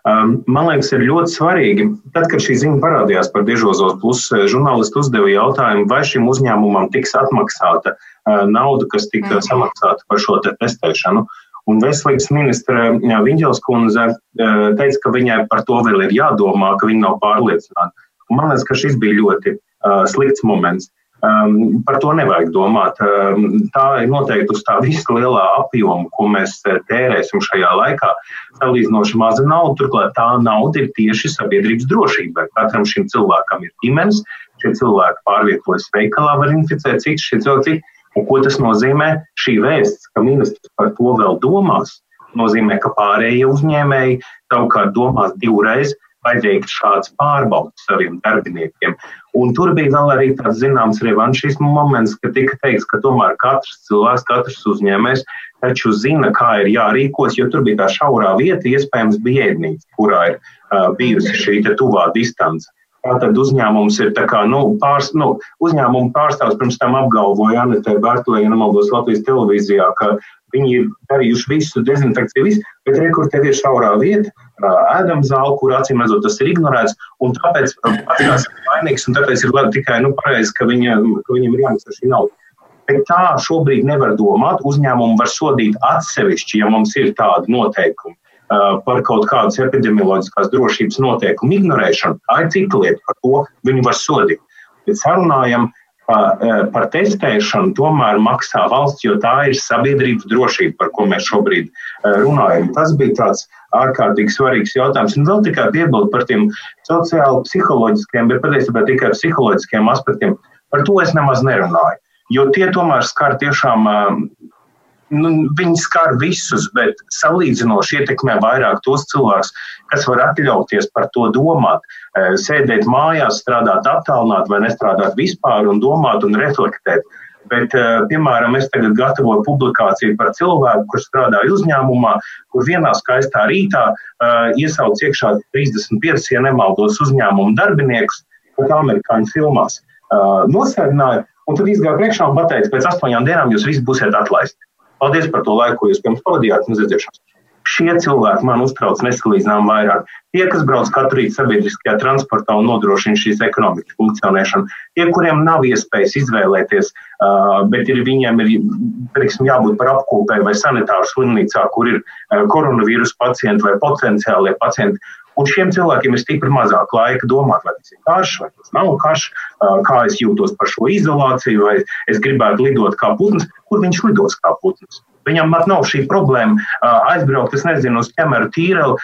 Man liekas, ir ļoti svarīgi, tad, kad šī ziņa parādījās par Dižozos plus, žurnālisti uzdeva jautājumu, vai šim uzņēmumam tiks atmaksāta nauda, kas tika mhm. samaksāta par šo te testēšanu. Un veselības ministra Viņģels kundze teica, ka viņai par to vēl ir jādomā, ka viņa nav pārliecināta. Un man liekas, ka šis bija ļoti slikts moments. Um, par to nevajag domāt. Um, tā ir noteikti uz tā visa lielā apjoma, ko mēs tērēsim šajā laikā. Salīdzinoši maza nauda, turklāt tā nauda ir tieši sabiedrības drošībai. Katram šim cilvēkam ir ģimenes, šie cilvēki pārvietojas veikalā, var inficēt citus šie cilvēki. Un ko tas nozīmē? Šī vēsts, ka ministrs par to vēl domās, nozīmē, ka pārējie uzņēmēji savukārt domās divreiz, veikt šāds pārbaudas saviem darbiniekiem. Un tur bija vēl arī tāds zināms revanšismu moments, ka tika teikts, ka tomēr katrs cilvēks, katrs uzņēmējs taču zina, kā ir jārīkos, jo tur bija tā šaurā vieta, iespējams, bija ēdnīca, kurā ir uh, bijusi šī tuvā distance. Tātad uzņēmums ir kā, nu, pārs, nu, uzņēmuma pārstāvs pirms tam apgalvoja Anita Bārtaļa, ja nemaldos Latvijas televīzijā, ka viņi ir darījuši visu dezinfekciju, visu, bet rekur tev ir šaurā vieta, ēdam zāli, kur acīm redzot, tas ir ignorēts, tāpēc pats ir vainīgs, un tāpēc ir tikai nu, pareizi, ka, viņa, ka viņam ir jāmaksā šī nauda. Bet tā šobrīd nevar domāt. Uzņēmumu var sodīt atsevišķi, ja mums ir tādi noteikumi uh, par kaut kādas epidemioloģiskās drošības noteikumu ignorēšanu. Tā ir cita lieta, par to viņu var sodīt. Bet sarunājam Eh, par testēšanu tomēr maksā valsts, jo tā ir sabiedrības drošība, par ko mēs šobrīd eh, runājam. Tas bija tāds ārkārtīgi svarīgs jautājums. Un vēl tikai piebildu par tiem sociāli psiholoģiskiem, bet patiesībā tikai psiholoģiskiem aspektiem. Par to es nemaz nerunāju. Jo tie tomēr skar tiešām eh, nu, viņi skar visus, bet salīdzinoši ietekmē vairāk tos cilvēkus, kas var atļauties par to domāt, e, sēdēt mājās, strādāt attālināt vai nestrādāt vispār un domāt un reflektēt. Bet, e, piemēram, es tagad gatavoju publikāciju par cilvēku, kurš strādāja uzņēmumā, kur vienā skaistā rītā uh, iesauc iekšā 35, ja nemaldos, uzņēmumu darbiniekus, pat amerikāņu filmās. Uh, nosēdināja, un tad izgāja priekšā un pateica, pēc astoņām dienām jūs visi būsiet atlaisti. Paldies par to laiku, ko jūs pirms pavadījāt uz izdzīšanas. Šie cilvēki man uztrauc nesalīdzinām vairāk. Tie, kas brauc katru rītu sabiedriskajā transportā un nodrošina šīs ekonomikas funkcionēšanu, tie, kuriem nav iespējas izvēlēties, bet ir, viņiem ir teiksim, jābūt par apkopē vai sanitāru slimnīcā, kur ir koronavīrus pacienti vai potenciālie pacienti. Un šiem cilvēkiem ir stipri mazāk laika domāt, vai tas ir karš, vai tas nav karš, kā es jūtos par šo izolāciju, vai es gribētu lidot kā putns, kur viņš lidos kā putns. Viņam pat nav šī problēma aizbraukt, es nezinu, uz ķemeru tīreli,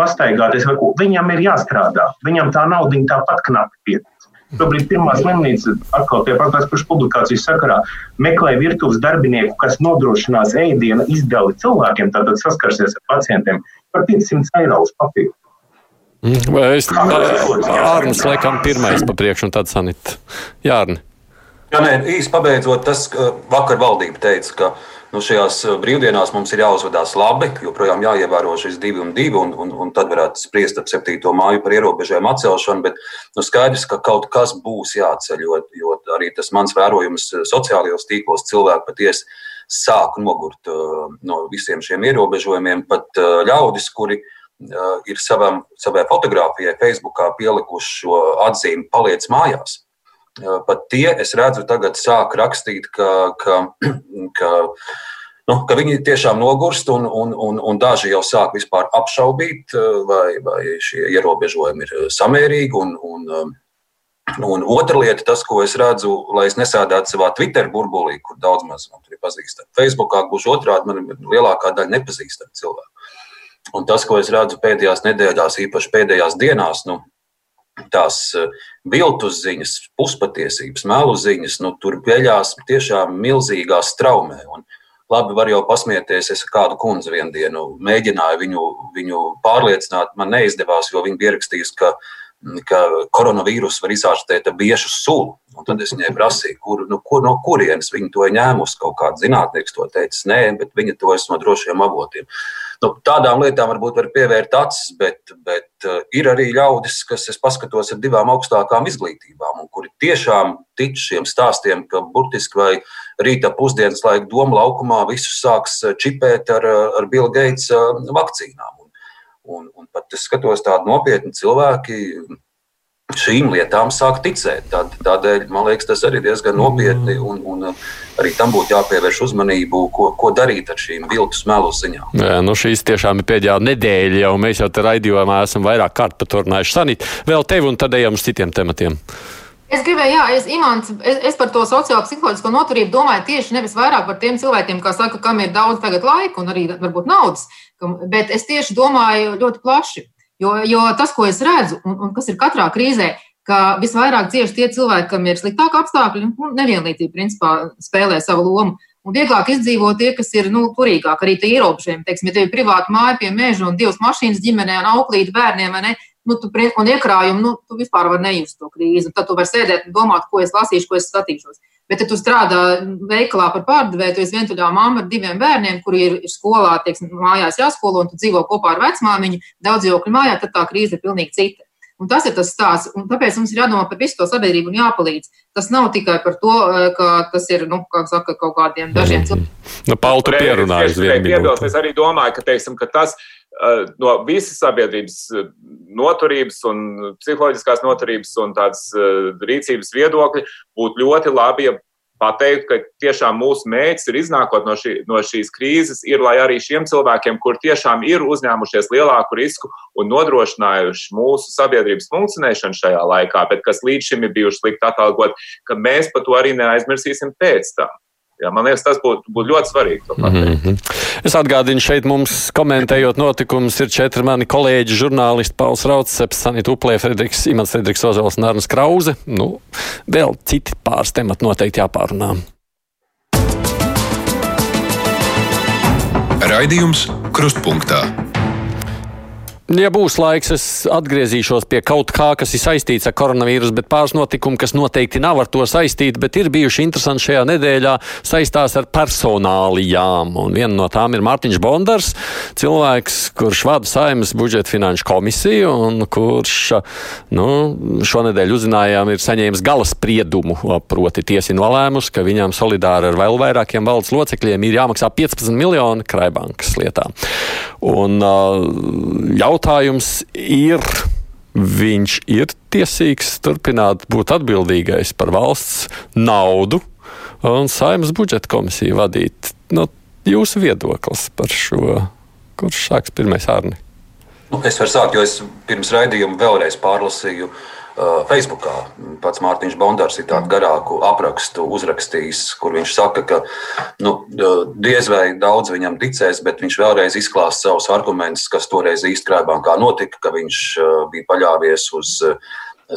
pastaigāties vai ko. Viņam ir jāstrādā. Viņam tā nauda tāpat knapi pietiek. Šobrīd pirmā slimnīca, atkal tie pašās publikācijas sakarā, meklē virtuves darbinieku, kas nodrošinās ēdienu izdali cilvēkiem, tātad saskarsies ar pacientiem par 500 eiro uz papīru. Mm, es Ārnis laikam pirmais pa priekšu un tad sanit. Jārni. Jā, nē, īsi pabeidzot, tas vakar valdība teica, ka nu, šajās brīvdienās mums ir jāuzvedās labi, joprojām jāievēro šis divi un divi, un, un, un tad varētu spriest ap 7. māju par ierobežojumu atcelšanu, bet nu, skaidrs, ka kaut kas būs jāceļ, jo, jo arī tas mans vērojums sociālajos tīklos cilvēki patiesi sāk nogurt no visiem šiem ierobežojumiem, pat ļaudis, kuri ir savam, savai fotografijai Facebookā pielikuši šo atzīmi paliec mājās. Pat tie, es redzu, tagad sāk rakstīt, ka, ka, ka, nu, ka viņi tiešām nogurst, un, un, un, un daži jau sāk vispār apšaubīt, vai, vai šie ierobežojumi ir samērīgi. Un, un, Un otra lieta, tas, ko es redzu, lai es nesēdētu savā Twitter burbulī, kur daudz maz man ir pazīstami. Facebookā gluži otrādi, man ir lielākā daļa nepazīstami cilvēki. Un tas, ko es redzu pēdējās nedēļās, īpaši pēdējās dienās, nu, tās eh, viltus ziņas, puspatiesības, melu ziņas, nu, tur peļās tiešām milzīgā straumē. Un labi, var jau pasmieties, es kādu kundzi vienu dienu mēģināju viņu, viņu pārliecināt, man neizdevās, jo viņa bija rakstījusi, ka ka koronavīrusu var izārstēt biešu sulu. Un tad es viņai prasīju, kur, nu, kur, no kurienes viņa to ņēmusi. Kaut kāds zinātnieks to teica, nē, bet viņa to es no drošiem avotiem. Nu, tādām lietām varbūt var pievērt acis, bet, bet uh, ir arī ļaudis, kas es paskatos ar divām augstākām izglītībām, un kuri tiešām tic šiem stāstiem, ka burtiski vai rīta pusdienas laika doma laukumā visus sāks uh, čipēt ar, uh, ar Bill Gates vakcīnām. Un, un, un pat es skatos tādu nopietnu cilvēku šīm lietām sāk ticēt. Tad, tādēļ man liekas, tas arī diezgan nopietni, mm. un, un arī tam būtu jāpievērš uzmanību, ko, ko darīt ar šīm viltus melu ziņām. Jā, nu šīs tiešām ir pēdējā nedēļa, jau mēs jau te raidījumā esam vairāk kārt runājuši. Sanīt, vēl tevi un tad ejam uz citiem tematiem. Es gribēju, jā, es, Imants, es, es par to sociālo psiholoģisko noturību domāju tieši nevis vairāk par tiem cilvēkiem, kā saka, kam ir daudz tagad laika un arī varbūt naudas, bet es tieši domāju ļoti plaši. Jo, jo tas, ko es redzu, un, un kas ir katrā krīzē, ka visvairāk cieši tie cilvēki, kam ir sliktāki apstākļi, un nevienlīdzība principā spēlē savu lomu. Un vieglāk izdzīvo tie, kas ir nu, turīgāki, arī tie ierobežojumi. Teiksim, ja tev ir privāta māja pie meža un divas mašīnas ģimenē, un auklīti bērniem, ne, nu, tu, un iekrājumi, nu, tu vispār vari nejust to krīzi. Tad tu vari sēdēt un domāt, ko es lasīšu, ko es skatīšos. Bet, ja tu strādā veikalā par pārdevēju, tu esi vientuļā mamma ar diviem bērniem, kuri ir skolā, teiksim, mājās jāskolo, un tu dzīvo kopā ar vecmāmiņu, daudz dzīvokļu mājā, tad tā krīze ir pilnīgi cita. Un tas ir tas stāsts, un tāpēc mums ir jādomā par visu to sabiedrību un jāpalīdz. Tas nav tikai par to, eh, ka tas ir, nu, kā saka, kaut kādiem dažiem cilvēkiem. Nu, Paul, tu pierunāji uz vienu minūti. Es arī domāju, ka, teiksim, ka tas eh, no visas sabiedrības eh, noturības un psiholoģiskās noturības un tādas rīcības viedokļa būtu ļoti labi, ja pateikt, ka tiešām mūsu mērķis ir iznākot no, šī, no šīs krīzes, ir lai arī šiem cilvēkiem, kur tiešām ir uzņēmušies lielāku risku un nodrošinājuši mūsu sabiedrības funkcionēšanu šajā laikā, bet kas līdz šim ir bijuši slikti atalgot, ka mēs par to arī neaizmirsīsim pēc tam. Jā, man liekas, tas būtu būt ļoti svarīgi. Mm -hmm. Es atgādinu, šeit mums komentējot notikumus ir četri mani kolēģi, žurnālisti Pauls Raucis, Sanita Uplē, Frederiks Imants, Frederiks Ozols un Arnas Krauze. Nu, vēl citi pāris temati noteikti jāpārunā. Raidījums Krustpunktā. Ja būs laiks, es atgriezīšos pie kaut kā, kas ir saistīts ar koronavīrusu, bet pāris notikumu, kas noteikti nav ar to saistīti, bet ir bijuši interesanti šajā nedēļā, saistās ar personālijām. Un viena no tām ir Mārtiņš Bondars, cilvēks, kurš vada Saimas budžeta finanšu komisiju un kurš nu, šonadēļ uzzinājām, ir saņēmis gala spriedumu, proti tiesa nolēmus, ka viņam solidāri ar vēl vairākiem valdes locekļiem ir jāmaksā 15 miljoni krājbankas lietā. Un, uh, jautājums ir, viņš ir tiesīgs turpināt būt atbildīgais par valsts naudu un saimnes budžeta komisiju vadīt. Nu, jūsu viedoklis par šo, kurš sāks pirmais ārni? Nu, es varu sākt, jo es pirms raidījuma vēlreiz pārlasīju uh, Facebookā pats Mārtiņš Bondārs ir tādu garāku aprakstu uzrakstījis, kur viņš saka, ka nu, uh, diez vai daudz viņam ticēs, bet viņš vēlreiz izklāst savus argumentus, kas toreiz īstenībā kā notika, ka viņš uh, bija paļāvies uz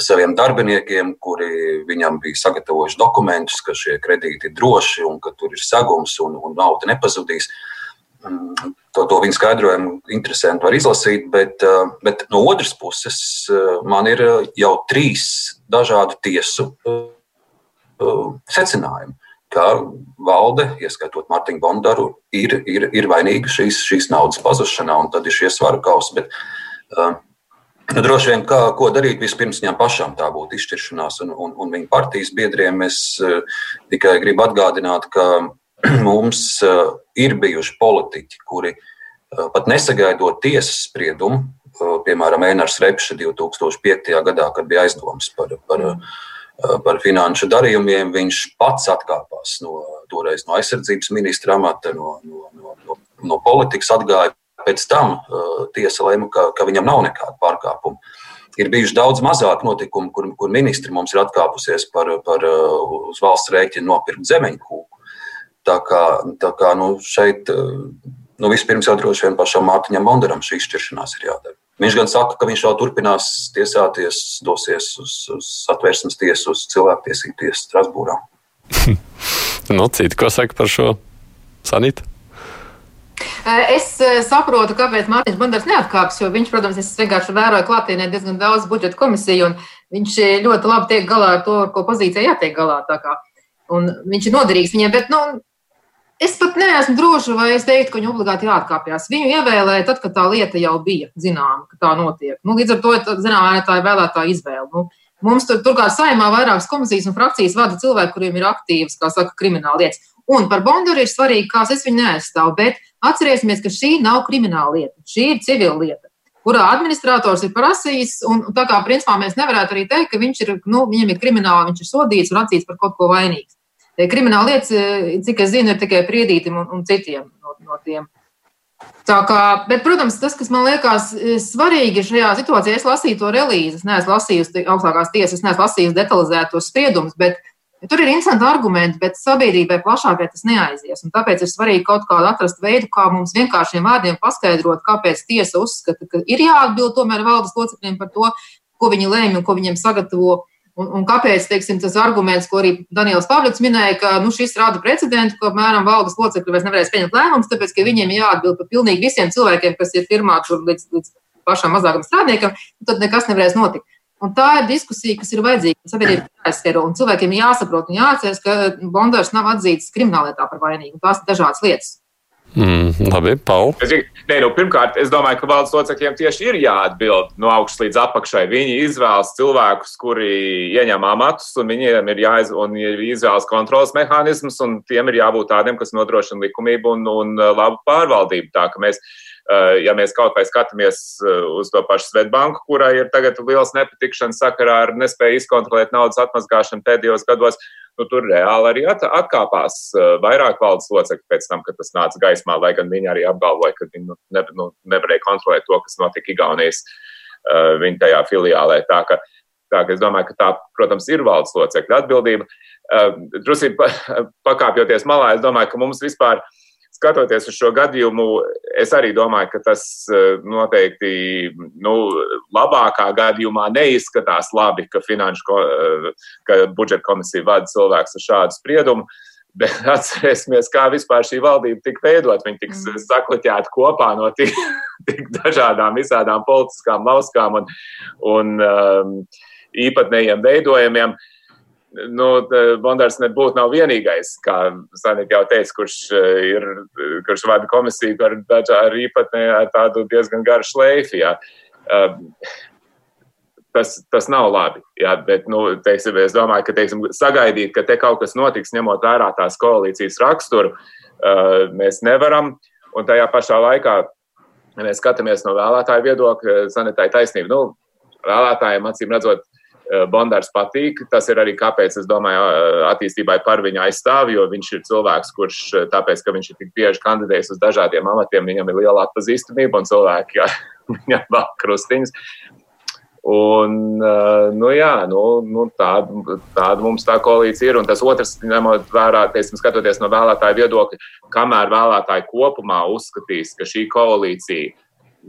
saviem darbiniekiem, kuri viņam bija sagatavojuši dokumentus, ka šie kredīti ir droši un ka tur ir segums un, un nauda nepazudīs. Mm, to, to viņa skaidrojumu interesanti var izlasīt, bet, eh, bet no otras puses eh, man ir eh, jau trīs dažādu tiesu secinājumi. Ka valde, ieskaitot Mārtiņu Bondaru, ir, ir, ir vainīga šīs, šīs naudas pazušanā, un tad ir šie svaru kausi. Bet, Nu, droši vien, kā, ko darīt vispirms viņam pašam, tā būtu izšķiršanās, un, un, un viņa partijas biedriem es tikai gribu atgādināt, ka mums uh, ir bijuši politiķi, kuri uh, Eh, pat nesagaidot tiesas spriedumu, eh, piemēram, Einars Repša 2005. gadā, kad bija aizdoms par, par, eh, par finanšu darījumiem, viņš pats atkāpās no, toreiz no aizsardzības ministra amata, no, no, no, no, no politikas atgāja. Pēc tam tiesa lēma, ka, ka viņam nav nekāda pārkāpuma. Ir bijuši daudz mazāk notikumu, kur, kur ministri mums ir atkāpusies par, par uz valsts rēķinu nopirkt zemeņu kūku. Tā kā, tā kā nu, šeit nu, vispirms jau droši vien pašam Mārtiņam Bondaram šī izšķiršanās ir jādara. Viņš gan saka, ka viņš jau turpinās tiesāties, dosies uz, uz atvērsmes tiesu, uz cilvēktiesību tiesu Strasbūrā. nu, citi, ko saka par šo Sanītu? Es saprotu, kāpēc Mārtiņš Bandars neatkāpjas, jo viņš, protams, es vienkārši vēroju klātienē diezgan daudz budžeta komisiju, un viņš ļoti labi tiek galā ar to, ar ko pozīcijai jātiek galā. Un viņš ir noderīgs viņiem, bet, nu, es pat neesmu droša, vai es teiktu, ka viņu obligāti jāatkāpjas. Viņu ievēlēja tad, kad tā lieta jau bija zināma, ka tā notiek. Nu, līdz ar to, zināmā, tā ir vēlētāja izvēle. Nu, Mums tur, turklāt saimā vairākas komisijas un frakcijas vada cilvēki, kuriem ir aktīvas, kā saka, krimināla lietas. Un par Bondoru ir svarīgi, kāds es viņu neaizstāvu, bet atcerēsimies, ka šī nav krimināla lieta, šī ir civila lieta kurā administrators ir prasījis, un tā kā principā mēs nevarētu arī teikt, ka viņš ir, nu, viņam ir krimināli, viņš ir sodīts un atzīts par kaut ko vainīgs. Krimināla lietas, cik es zinu, ir tikai priedītim un, un citiem no, no tiem. Tā kā, bet, protams, tas, kas man liekas svarīgi šajā situācijā, es lasīju to relīzi, es neesmu lasījusi augstākās tiesas, es neesmu lasījusi detalizētos spriedumus, bet Tur ir interesanti argumenti, bet sabiedrībai plašākai tas neaizies. Un tāpēc ir svarīgi kaut kādu atrast veidu, kā mums vienkāršiem vārdiem paskaidrot, kāpēc tiesa uzskata, ka ir jāatbild tomēr valdes locekļiem par to, ko viņi lēma un ko viņiem sagatavo. Un, un kāpēc teiksim, tas arguments, ko arī Daniels Pavlīts minēja, ka nu, šis rada precedentu, ka apmēram valdes locekļi vairs nevarēs pieņemt lēmumus, tāpēc ka viņiem jāatbild par pilnīgi visiem cilvēkiem, kas ir firmā līdz, līdz pašam mazākam strādniekam, tad nekas nevarēs notikt. Un tā ir diskusija, kas ir vajadzīga. Sabiedrībai jāizskaro un cilvēkiem jāsaprot un jāatcerās, ka Bondārs nav atzīts krimināllietā par vainīgu. Tās ir dažādas lietas. Mm, labi, Paul. Es, nē, nu, pirmkārt, es domāju, ka valsts locekļiem tieši ir jāatbild no augšas līdz apakšai. Viņi izvēlas cilvēkus, kuri ieņem amatus, un viņiem ir jāiz, un ir izvēlas kontrolas mehānismus, un tiem ir jābūt tādiem, kas nodrošina likumību un, un labu pārvaldību. Tā, mēs, Eh, ja mēs kaut vai skatāmies eh, uz to pašu Svetbanku, kurai ir tagad liels nepatikšanas sakarā ar nespēju izkontrolēt naudas atmazgāšanu pēdējos gados, nu, tur reāli arī at, atkāpās eh, vairāk valdes locekļu pēc tam, kad tas nāca gaismā, lai gan viņi arī apgalvoja, ka viņi nu, ne, nu, nevarēja kontrolēt to, kas notika Igaunijas viņa tajā filiālē. Tā, ka, tā ka es domāju, ka tā, protams, ir valdes locekļu atbildība. Drusīgi pakāpjoties malā, es domāju, ka mums vispār ir skatoties uz šo gadījumu, es arī domāju, ka tas eh, noteikti nu, labākā gadījumā neizskatās labi, ka, finanšu, eh, ka budžeta komisija vada cilvēks ar šādu spriedumu. Bet atcerēsimies, kā vispār šī valdība tika veidot. Viņa tika mm. sakliķēta kopā no tik, tik dažādām, visādām politiskām lauskām un, un um, īpatnējiem veidojumiem. Uh, nu, Bondārs nebūtu nav vienīgais, kā Sanita jau teica, kurš, eh, ir, kurš vada komisiju ar, ar īpatnē ar tādu diezgan garu šleifu. Jā. Um, tas, tas nav labi. Jā, bet, nu, teiksim, es domāju, ka teiksim, sagaidīt, ka te kaut kas notiks, ņemot vērā tās koalīcijas raksturu, uh, mēs nevaram. Un tajā pašā laikā, mēs skatāmies no vēlētāju viedokļa, sanitāja taisnība. Nu, vēlētājiem, acīm redzot, Bondārs patīk. Tas ir arī kāpēc, es domāju, eh, attīstībai par viņu aizstāv, jo viņš ir cilvēks, kurš, eh, tāpēc, ka viņš ir tik bieži kandidējis uz dažādiem amatiem, viņam ir liela atpazīstamība un cilvēki viņam vēl krustiņas. Un, nu, jā, nu, nu, tāda, tāda mums tā koalīcija ir. Un tas otrs, ņemot vērā, teiksim, skatoties no vēlētāju viedokļa, kamēr vēlētāji kopumā uzskatīs, ka šī koalīcija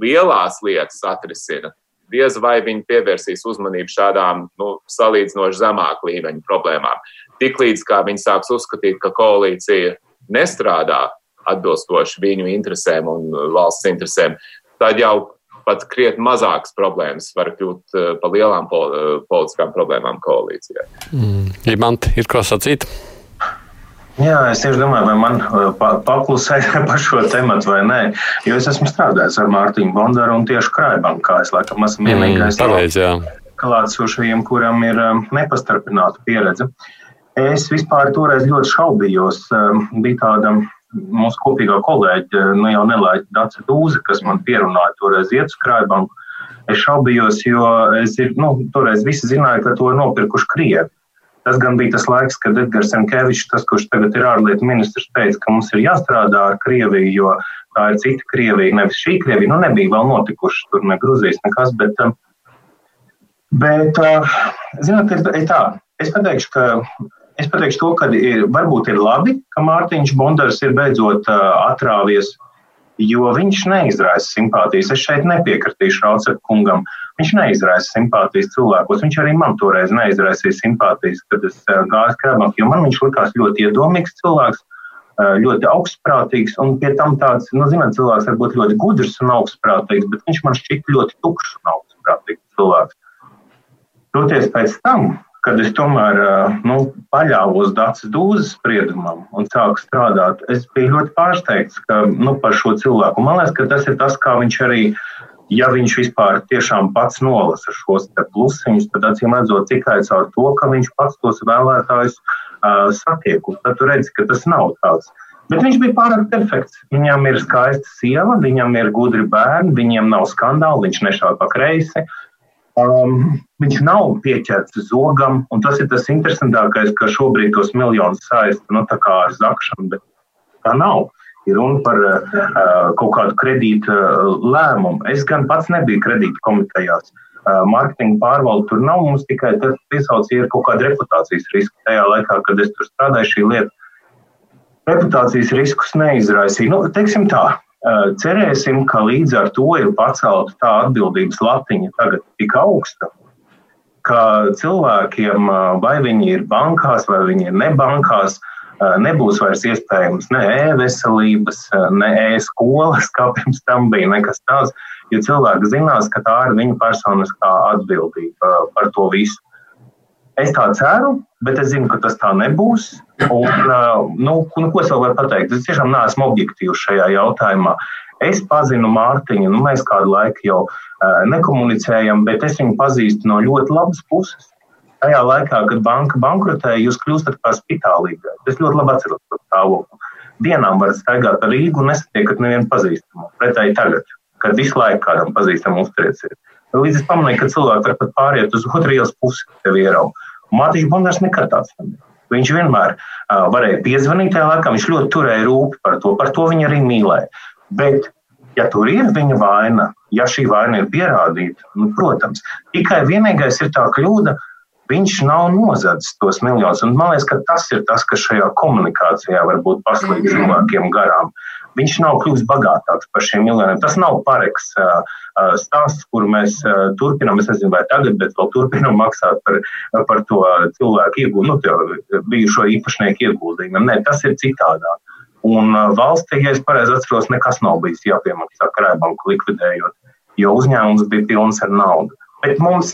lielās lietas atrisina, diez vai viņi pievērsīs uzmanību šādām nu, salīdzinoši zemāku līmeņu problēmām. Tiklīdz viņi sāks uzskatīt, ka koalīcija nestrādā atbilstoši viņu interesēm un valsts interesēm, tad jau pat krietni mazākas problēmas var kļūt eh, par lielām eh, politiskām problēmām koalīcijai. Mm. Imants, ir ko sacīt? Jā, es tieši domāju, vai man uh, paklusēt par šo tematu vai nē. Jo es esmu strādājis ar Mārtiņu Bondaru un tieši Krājbanku, kā es laikam esmu mm, vienīgais mm, klātsošajiem, kuram ir um, nepastarpināta pieredze. Es vispār toreiz ļoti šaubījos. Um, bija tāda mūsu kopīgā kolēģa, nu jau nelaiķa Dāca Dūze, kas man pierunāja toreiz iet uz Krājbanku. Es šaubījos, jo es, nu, toreiz visi zināja, ka to ir nopirkuši Krievi. Tas gan bija tas laiks, kad Edgars Enkevičs, tas, kurš tagad ir ārlietu ministrs, teica, ka mums ir jāstrādā ar Krieviju, jo tā ir cita Krievija, nevis šī Krievija. Nu, nebija vēl notikuši tur ne Gruzijas nekas, bet, um, bet uh, zināt, ir, ir tā. Es pateikšu, ka Es pateikšu to, ka ir, varbūt ir labi, ka Mārtiņš Bondars ir beidzot uh, atrāvies uh, jo viņš neizraisa simpātijas. Es šeit nepiekritīšu Rauceka kungam. Viņš neizraisa simpātijas cilvēkos. Viņš arī man toreiz neizraisīja simpātijas, kad es eh, gāju skrējumā, jo man viņš likās ļoti iedomīgs cilvēks. ļoti augstprātīgs, un pie tam tāds, nu, zināt, cilvēks var būt ļoti gudrs un augstprātīgs, bet viņš man šķiet ļoti tukšs un augstprātīgs cilvēks. Toties pēc tam, kad es tomēr nu, paļāvos Dācis Dūzes spriedumam un sāku strādāt, es biju ļoti pārsteigts ka, nu, par šo cilvēku. Man liekas, ka tas ir tas, kā viņš arī, ja viņš vispār tiešām pats nolasa šos plusiņus, tad acīm redzot tikai caur to, ka viņš pats tos vēlētājus uh, satiek. Tad tu redzi, ka tas nav tāds. Bet viņš bija pārāk perfekts. Viņam ir skaista sieva, viņam ir gudri bērni, viņiem nav skandāli, viņš nešāva pa kreisi. Um, viņš nav pieķerts zogam, un tas ir tas interesantākais, ka šobrīd tos miljonus saista nu, ar zakšanu, bet tā nav. Ir runa par uh, kaut kādu kredītu uh, lēmumu. Es gan pats nebiju kredītu komitejās. Uh, mārketinga pārvalde tur nav. Mums tikai tas piesaucīja kaut kāda reputācijas riska. Tajā laikā, kad es tur strādāju, šī lieta reputācijas riskus neizraisīja. Nu, teiksim tā, Cerēsim, ka līdz ar to ir pacelta tā atbildības latiņa tagad tik augsta, ka cilvēkiem, vai viņi ir bankās, vai viņi ir nebankās, nebūs vairs iespējams ne e-veselības, ne e-skolas, kā pirms tam bija, nekas tāds, jo cilvēki zinās, ka tā ir viņa personiskā atbildība par to visu. Es tā ceru, bet es zinu, ka tas tā nebūs. Un, nu, nu, ko es vēl varu pateikt? Es tiešām neesmu objektīvs šajā jautājumā. Es pazinu Mārtiņu, nu, mēs kādu laiku jau uh, nekomunicējam, bet es viņu pazīstu no ļoti labas puses. Tajā laikā, kad banka bankrotēja, jūs kļūstat kā spitālīgā. Es ļoti labi atceros to stāvokli. Dienām varat staigāt ar Rīgu un nesatiekat nevienu pazīstamu. Pretēji tagad, kad visu laiku kādam pazīstamam uzturēsiet. Līdz es pamanīju, ka cilvēki var pat pāriet uz otru ielas pusi, tev ieraugot. Mārtiņš Bondārs nekad tāds nebija. Viņš vienmēr uh, varēja piezvanīt tajā laikā, viņš ļoti turēja rūpi par to, par to viņa arī mīlēja. Bet, ja tur ir viņa vaina, ja šī vaina ir pierādīta, nu, protams, tikai vienīgais ir tā kļūda, viņš nav nozadzis tos miljonus. Un man liekas, ka tas ir tas, kas šajā komunikācijā varbūt paslīd cilvēkiem garām. Viņš nav kļuvis bagātāks par šiem miljoniem. Tas nav pareks. Stāsts, kuru mēs turpinām, es nezinu, vai tagad, bet vēl turpinām maksāt par, par to cilvēku ieguldījumu, nu, bijušo īpašnieku ieguldījumu. Nē, tas ir citādāk. Un valstī, ja es pareizi atceros, nekas nav bijis jāpiemaksā krājbanku likvidējot, jo uzņēmums bija pilns ar naudu. Bet mums,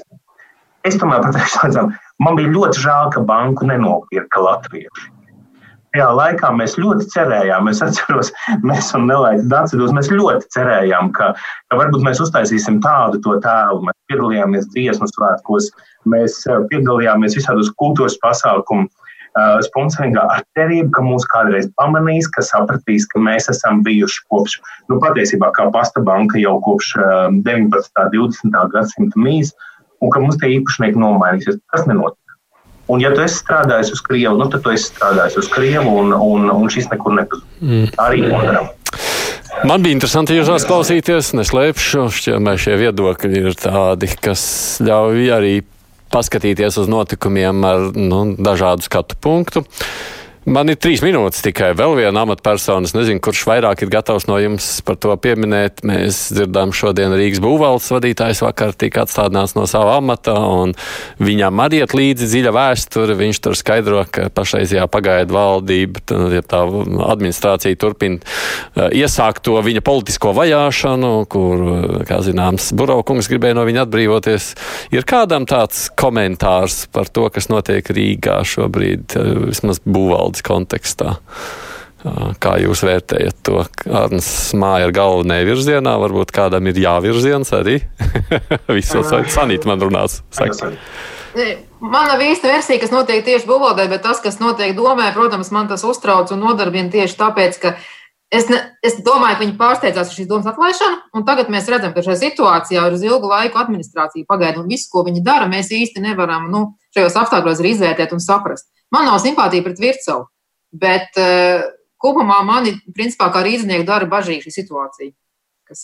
es tomēr pateikšu, man bija ļoti žēl, ka banku nenopirka latvieši tajā laikā mēs ļoti cerējām, es atceros, mēs un Nelaiks Dācidus, mēs ļoti cerējām, ka, ka varbūt mēs uztaisīsim tādu to tēlu. Mēs piedalījāmies dziesmu svētkos, mēs eh, piedalījāmies visādos kultūras pasākumu uh, sponsoringā ar cerību, ka mūs kādreiz pamanīs, ka sapratīs, ka mēs esam bijuši kopš, nu patiesībā kā pasta banka jau kopš uh, 19. un 20. gadsimta mīs, un ka mums tie īpašnieki nomainīsies. Tas nenotika. Un, ja tu esi strādājis uz Krievu, nu, tad tu esi strādājis uz Krievu, un, un, un šis nekur nepazūd. Mm. Arī monētam. Man bija interesanti jūs klausīties, neslēpšu, šķiet, šie viedokļi ir tādi, kas ļauj arī paskatīties uz notikumiem ar nu, dažādu skatu punktu. Man ir trīs minūtes tikai vēl viena amatpersona. Nezinu, kurš vairāk ir gatavs no jums par to pieminēt. Mēs dzirdām šodien Rīgas būvvaldes vadītājs vakar tika atstādināts no sava amata, un viņam arī iet līdzi dziļa vēsture. Viņš tur skaidro, ka pašreizajā pagaidu valdība, ja tā administrācija turpina uh, iesākt to viņa politisko vajāšanu, kur, uh, kā zināms, Buraukungs gribēja no viņa atbrīvoties. Ir kādam tāds komentārs par to, kas notiek Rīgā šobrīd, uh, vismaz būvvaldes? Valdes kontekstā. Kā jūs vērtējat to? Arnēs māja ir galva nevirzienā, varbūt kādam ir jāvirziens arī. Visos sanīt man runās. Saka. Man nav īsta versija, kas notiek tieši būvvaldē, bet tas, kas notiek domē, protams, man tas uztrauc un nodarbina tieši tāpēc, ka es, ne, es domāju, ka viņi pārsteidzās ar šīs domas atlaišanu, un tagad mēs redzam, ka šajā situācijā ir uz ilgu laiku administrācija pagaida, un visu, ko viņi dara, mēs īsti nevaram nu, šajos apstākļos izvērtēt un saprast. Man nav simpātija pret Vircavu, bet uh, kopumā mani, principā, kā rīznieku dara bažīgi šī situācija.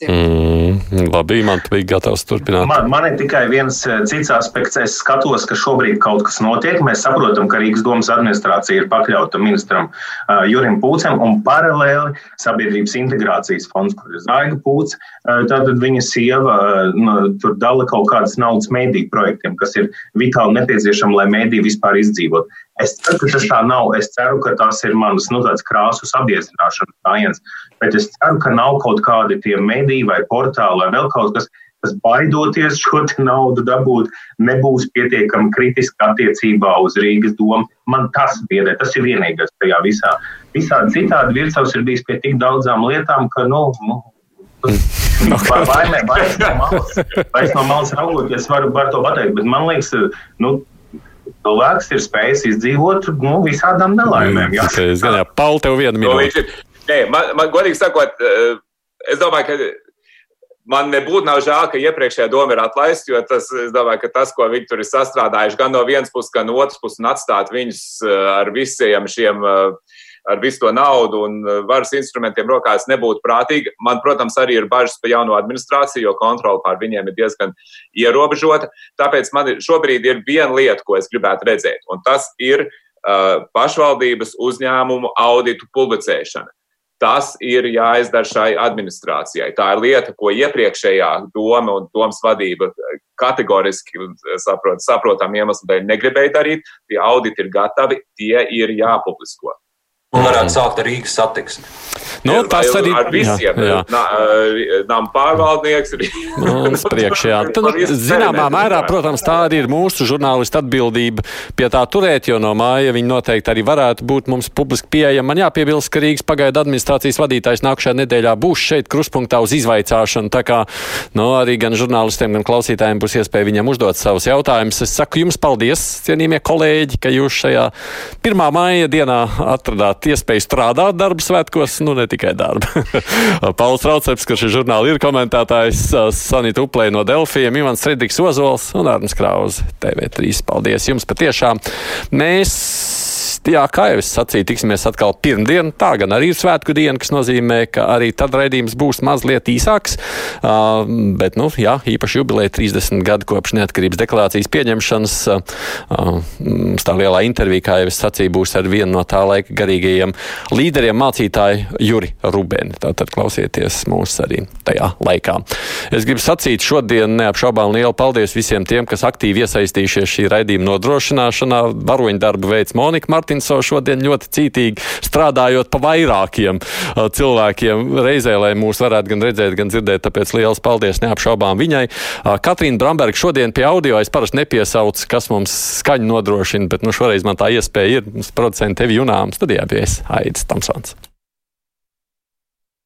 Mm, labi, man bija gatavs turpināt. Man, man ir tikai viens eh, cits aspekts. Es skatos, ka šobrīd kaut kas notiek. Mēs saprotam, ka Rīgas domas administrācija ir pakļauta ministram uh, Jurim Pūcem un paralēli sabiedrības integrācijas fonds, kur ir Zaiga Pūce. Uh, tātad viņa sieva uh, tur dala kaut kādas naudas mēdīju projektiem, kas ir vitāli nepieciešami, lai mēdīji vispār izdzīvot. Es ceru, ka tas tā nav. Es ceru, ka tas ir mans nu, krāsu sabiezināšanas gājiens. Bet es ceru, ka nav kaut kādi tie mediji vai portāli vai vēl kaut kas, kas baidoties šo naudu dabūt, nebūs pietiekami kritiski attiecībā uz Rīgas domu. Man tas biedē, tas ir vienīgais tajā visā. Visādi citādi virsavs ir bijis pie tik daudzām lietām, ka, nu, nu. Vai, vai, vai, no malas, raugoties, varu, varu to pateikt, bet man liekas, nu, cilvēks ir spējis izdzīvot nu, visādām nelaimēm. Jā, okay, es gan Pauli, tev minūti. Nē, man, man godīgi sakot, eh, es domāju, ka man nebūtu nav žēl, ka iepriekšējā doma ir atlaista, jo tas, es domāju, ka tas, ko viņi tur ir sastrādājuši gan no vienas puses, gan no otras puses, un atstāt viņus eh, ar visiem šiem uh, ar visu to naudu un eh, varas instrumentiem rokās nebūtu prātīgi. Man, protams, arī ir bažas par jauno administrāciju, jo kontrole pār viņiem ir diezgan ierobežota. Tāpēc man šobrīd ir viena lieta, ko es gribētu redzēt, un tas ir uh, pašvaldības uzņēmumu auditu publicēšana. Tas ir jāizdara šai administrācijai. Tā ir lieta, ko iepriekšējā doma un domas vadība kategoriski saprot, saprotam iemeslu dēļ negribēja darīt. Tie auditi ir gatavi, tie ir jāpublisko. Un varētu sākt ar Rīgas satiksmi. Nu, tas ar, arī ar visiem. Jā, jā. Nām pārvaldnieks. Mums priekš, jā. Tad, nu, zināmā mērā, protams, tā arī ir mūsu žurnālistu atbildība pie tā turēt, jo no māja viņi noteikti arī varētu būt mums publiski pieejami. Man jāpiebilst, ka Rīgas pagaidu administrācijas vadītājs nākamajā nedēļā būs šeit kruspunktā uz izvaicāšanu. Tā kā nu, arī gan žurnālistiem, gan klausītājiem būs iespēja viņam uzdot savus jautājumus. Es saku jums paldies, cienījamie kolēģi, ka jūs šajā 1. māja dienā atradāt iespēju strādāt darba svētkos. Nu, ne tikai darba. Pauls Rauceps, kurš ir žurnāla ir komentētājs, Sanita Uplē no Delfiem, Ivans Fredriks Ozols un Arns Krauze TV3. Paldies jums patiešām! Mēs jā, kā jau es sacīju, tiksimies atkal pirmdien. Tā gan arī ir svētku diena, kas nozīmē, ka arī tad raidījums būs mazliet īsāks. Uh, bet, nu, jā, īpaši jubileja 30 gadu kopš neatkarības deklarācijas pieņemšanas. Uh, tā lielā intervija, kā jau es sacīju, būs ar vienu no tā laika garīgajiem līderiem, mācītāju Juri Rubeni. Tātad klausieties mūs arī tajā laikā. Es gribu sacīt šodien neapšaubām lielu paldies visiem tiem, kas aktīvi iesaistījušies šī raidījuma nodrošināšanā. Varoņdarbu veids Monika. Martinsons šodien ļoti cītīgi strādājot pa vairākiem uh, cilvēkiem reizē, lai mūs varētu gan redzēt, gan dzirdēt. Tāpēc liels paldies neapšaubām viņai. Uh, Katrīna Bramberga šodien pie audio es parasti nepiesaucu, kas mums skaņu nodrošina, bet nu, šoreiz man tā iespēja ir. Producents tevi junām studijā Yes, hi, it's Tom Sands.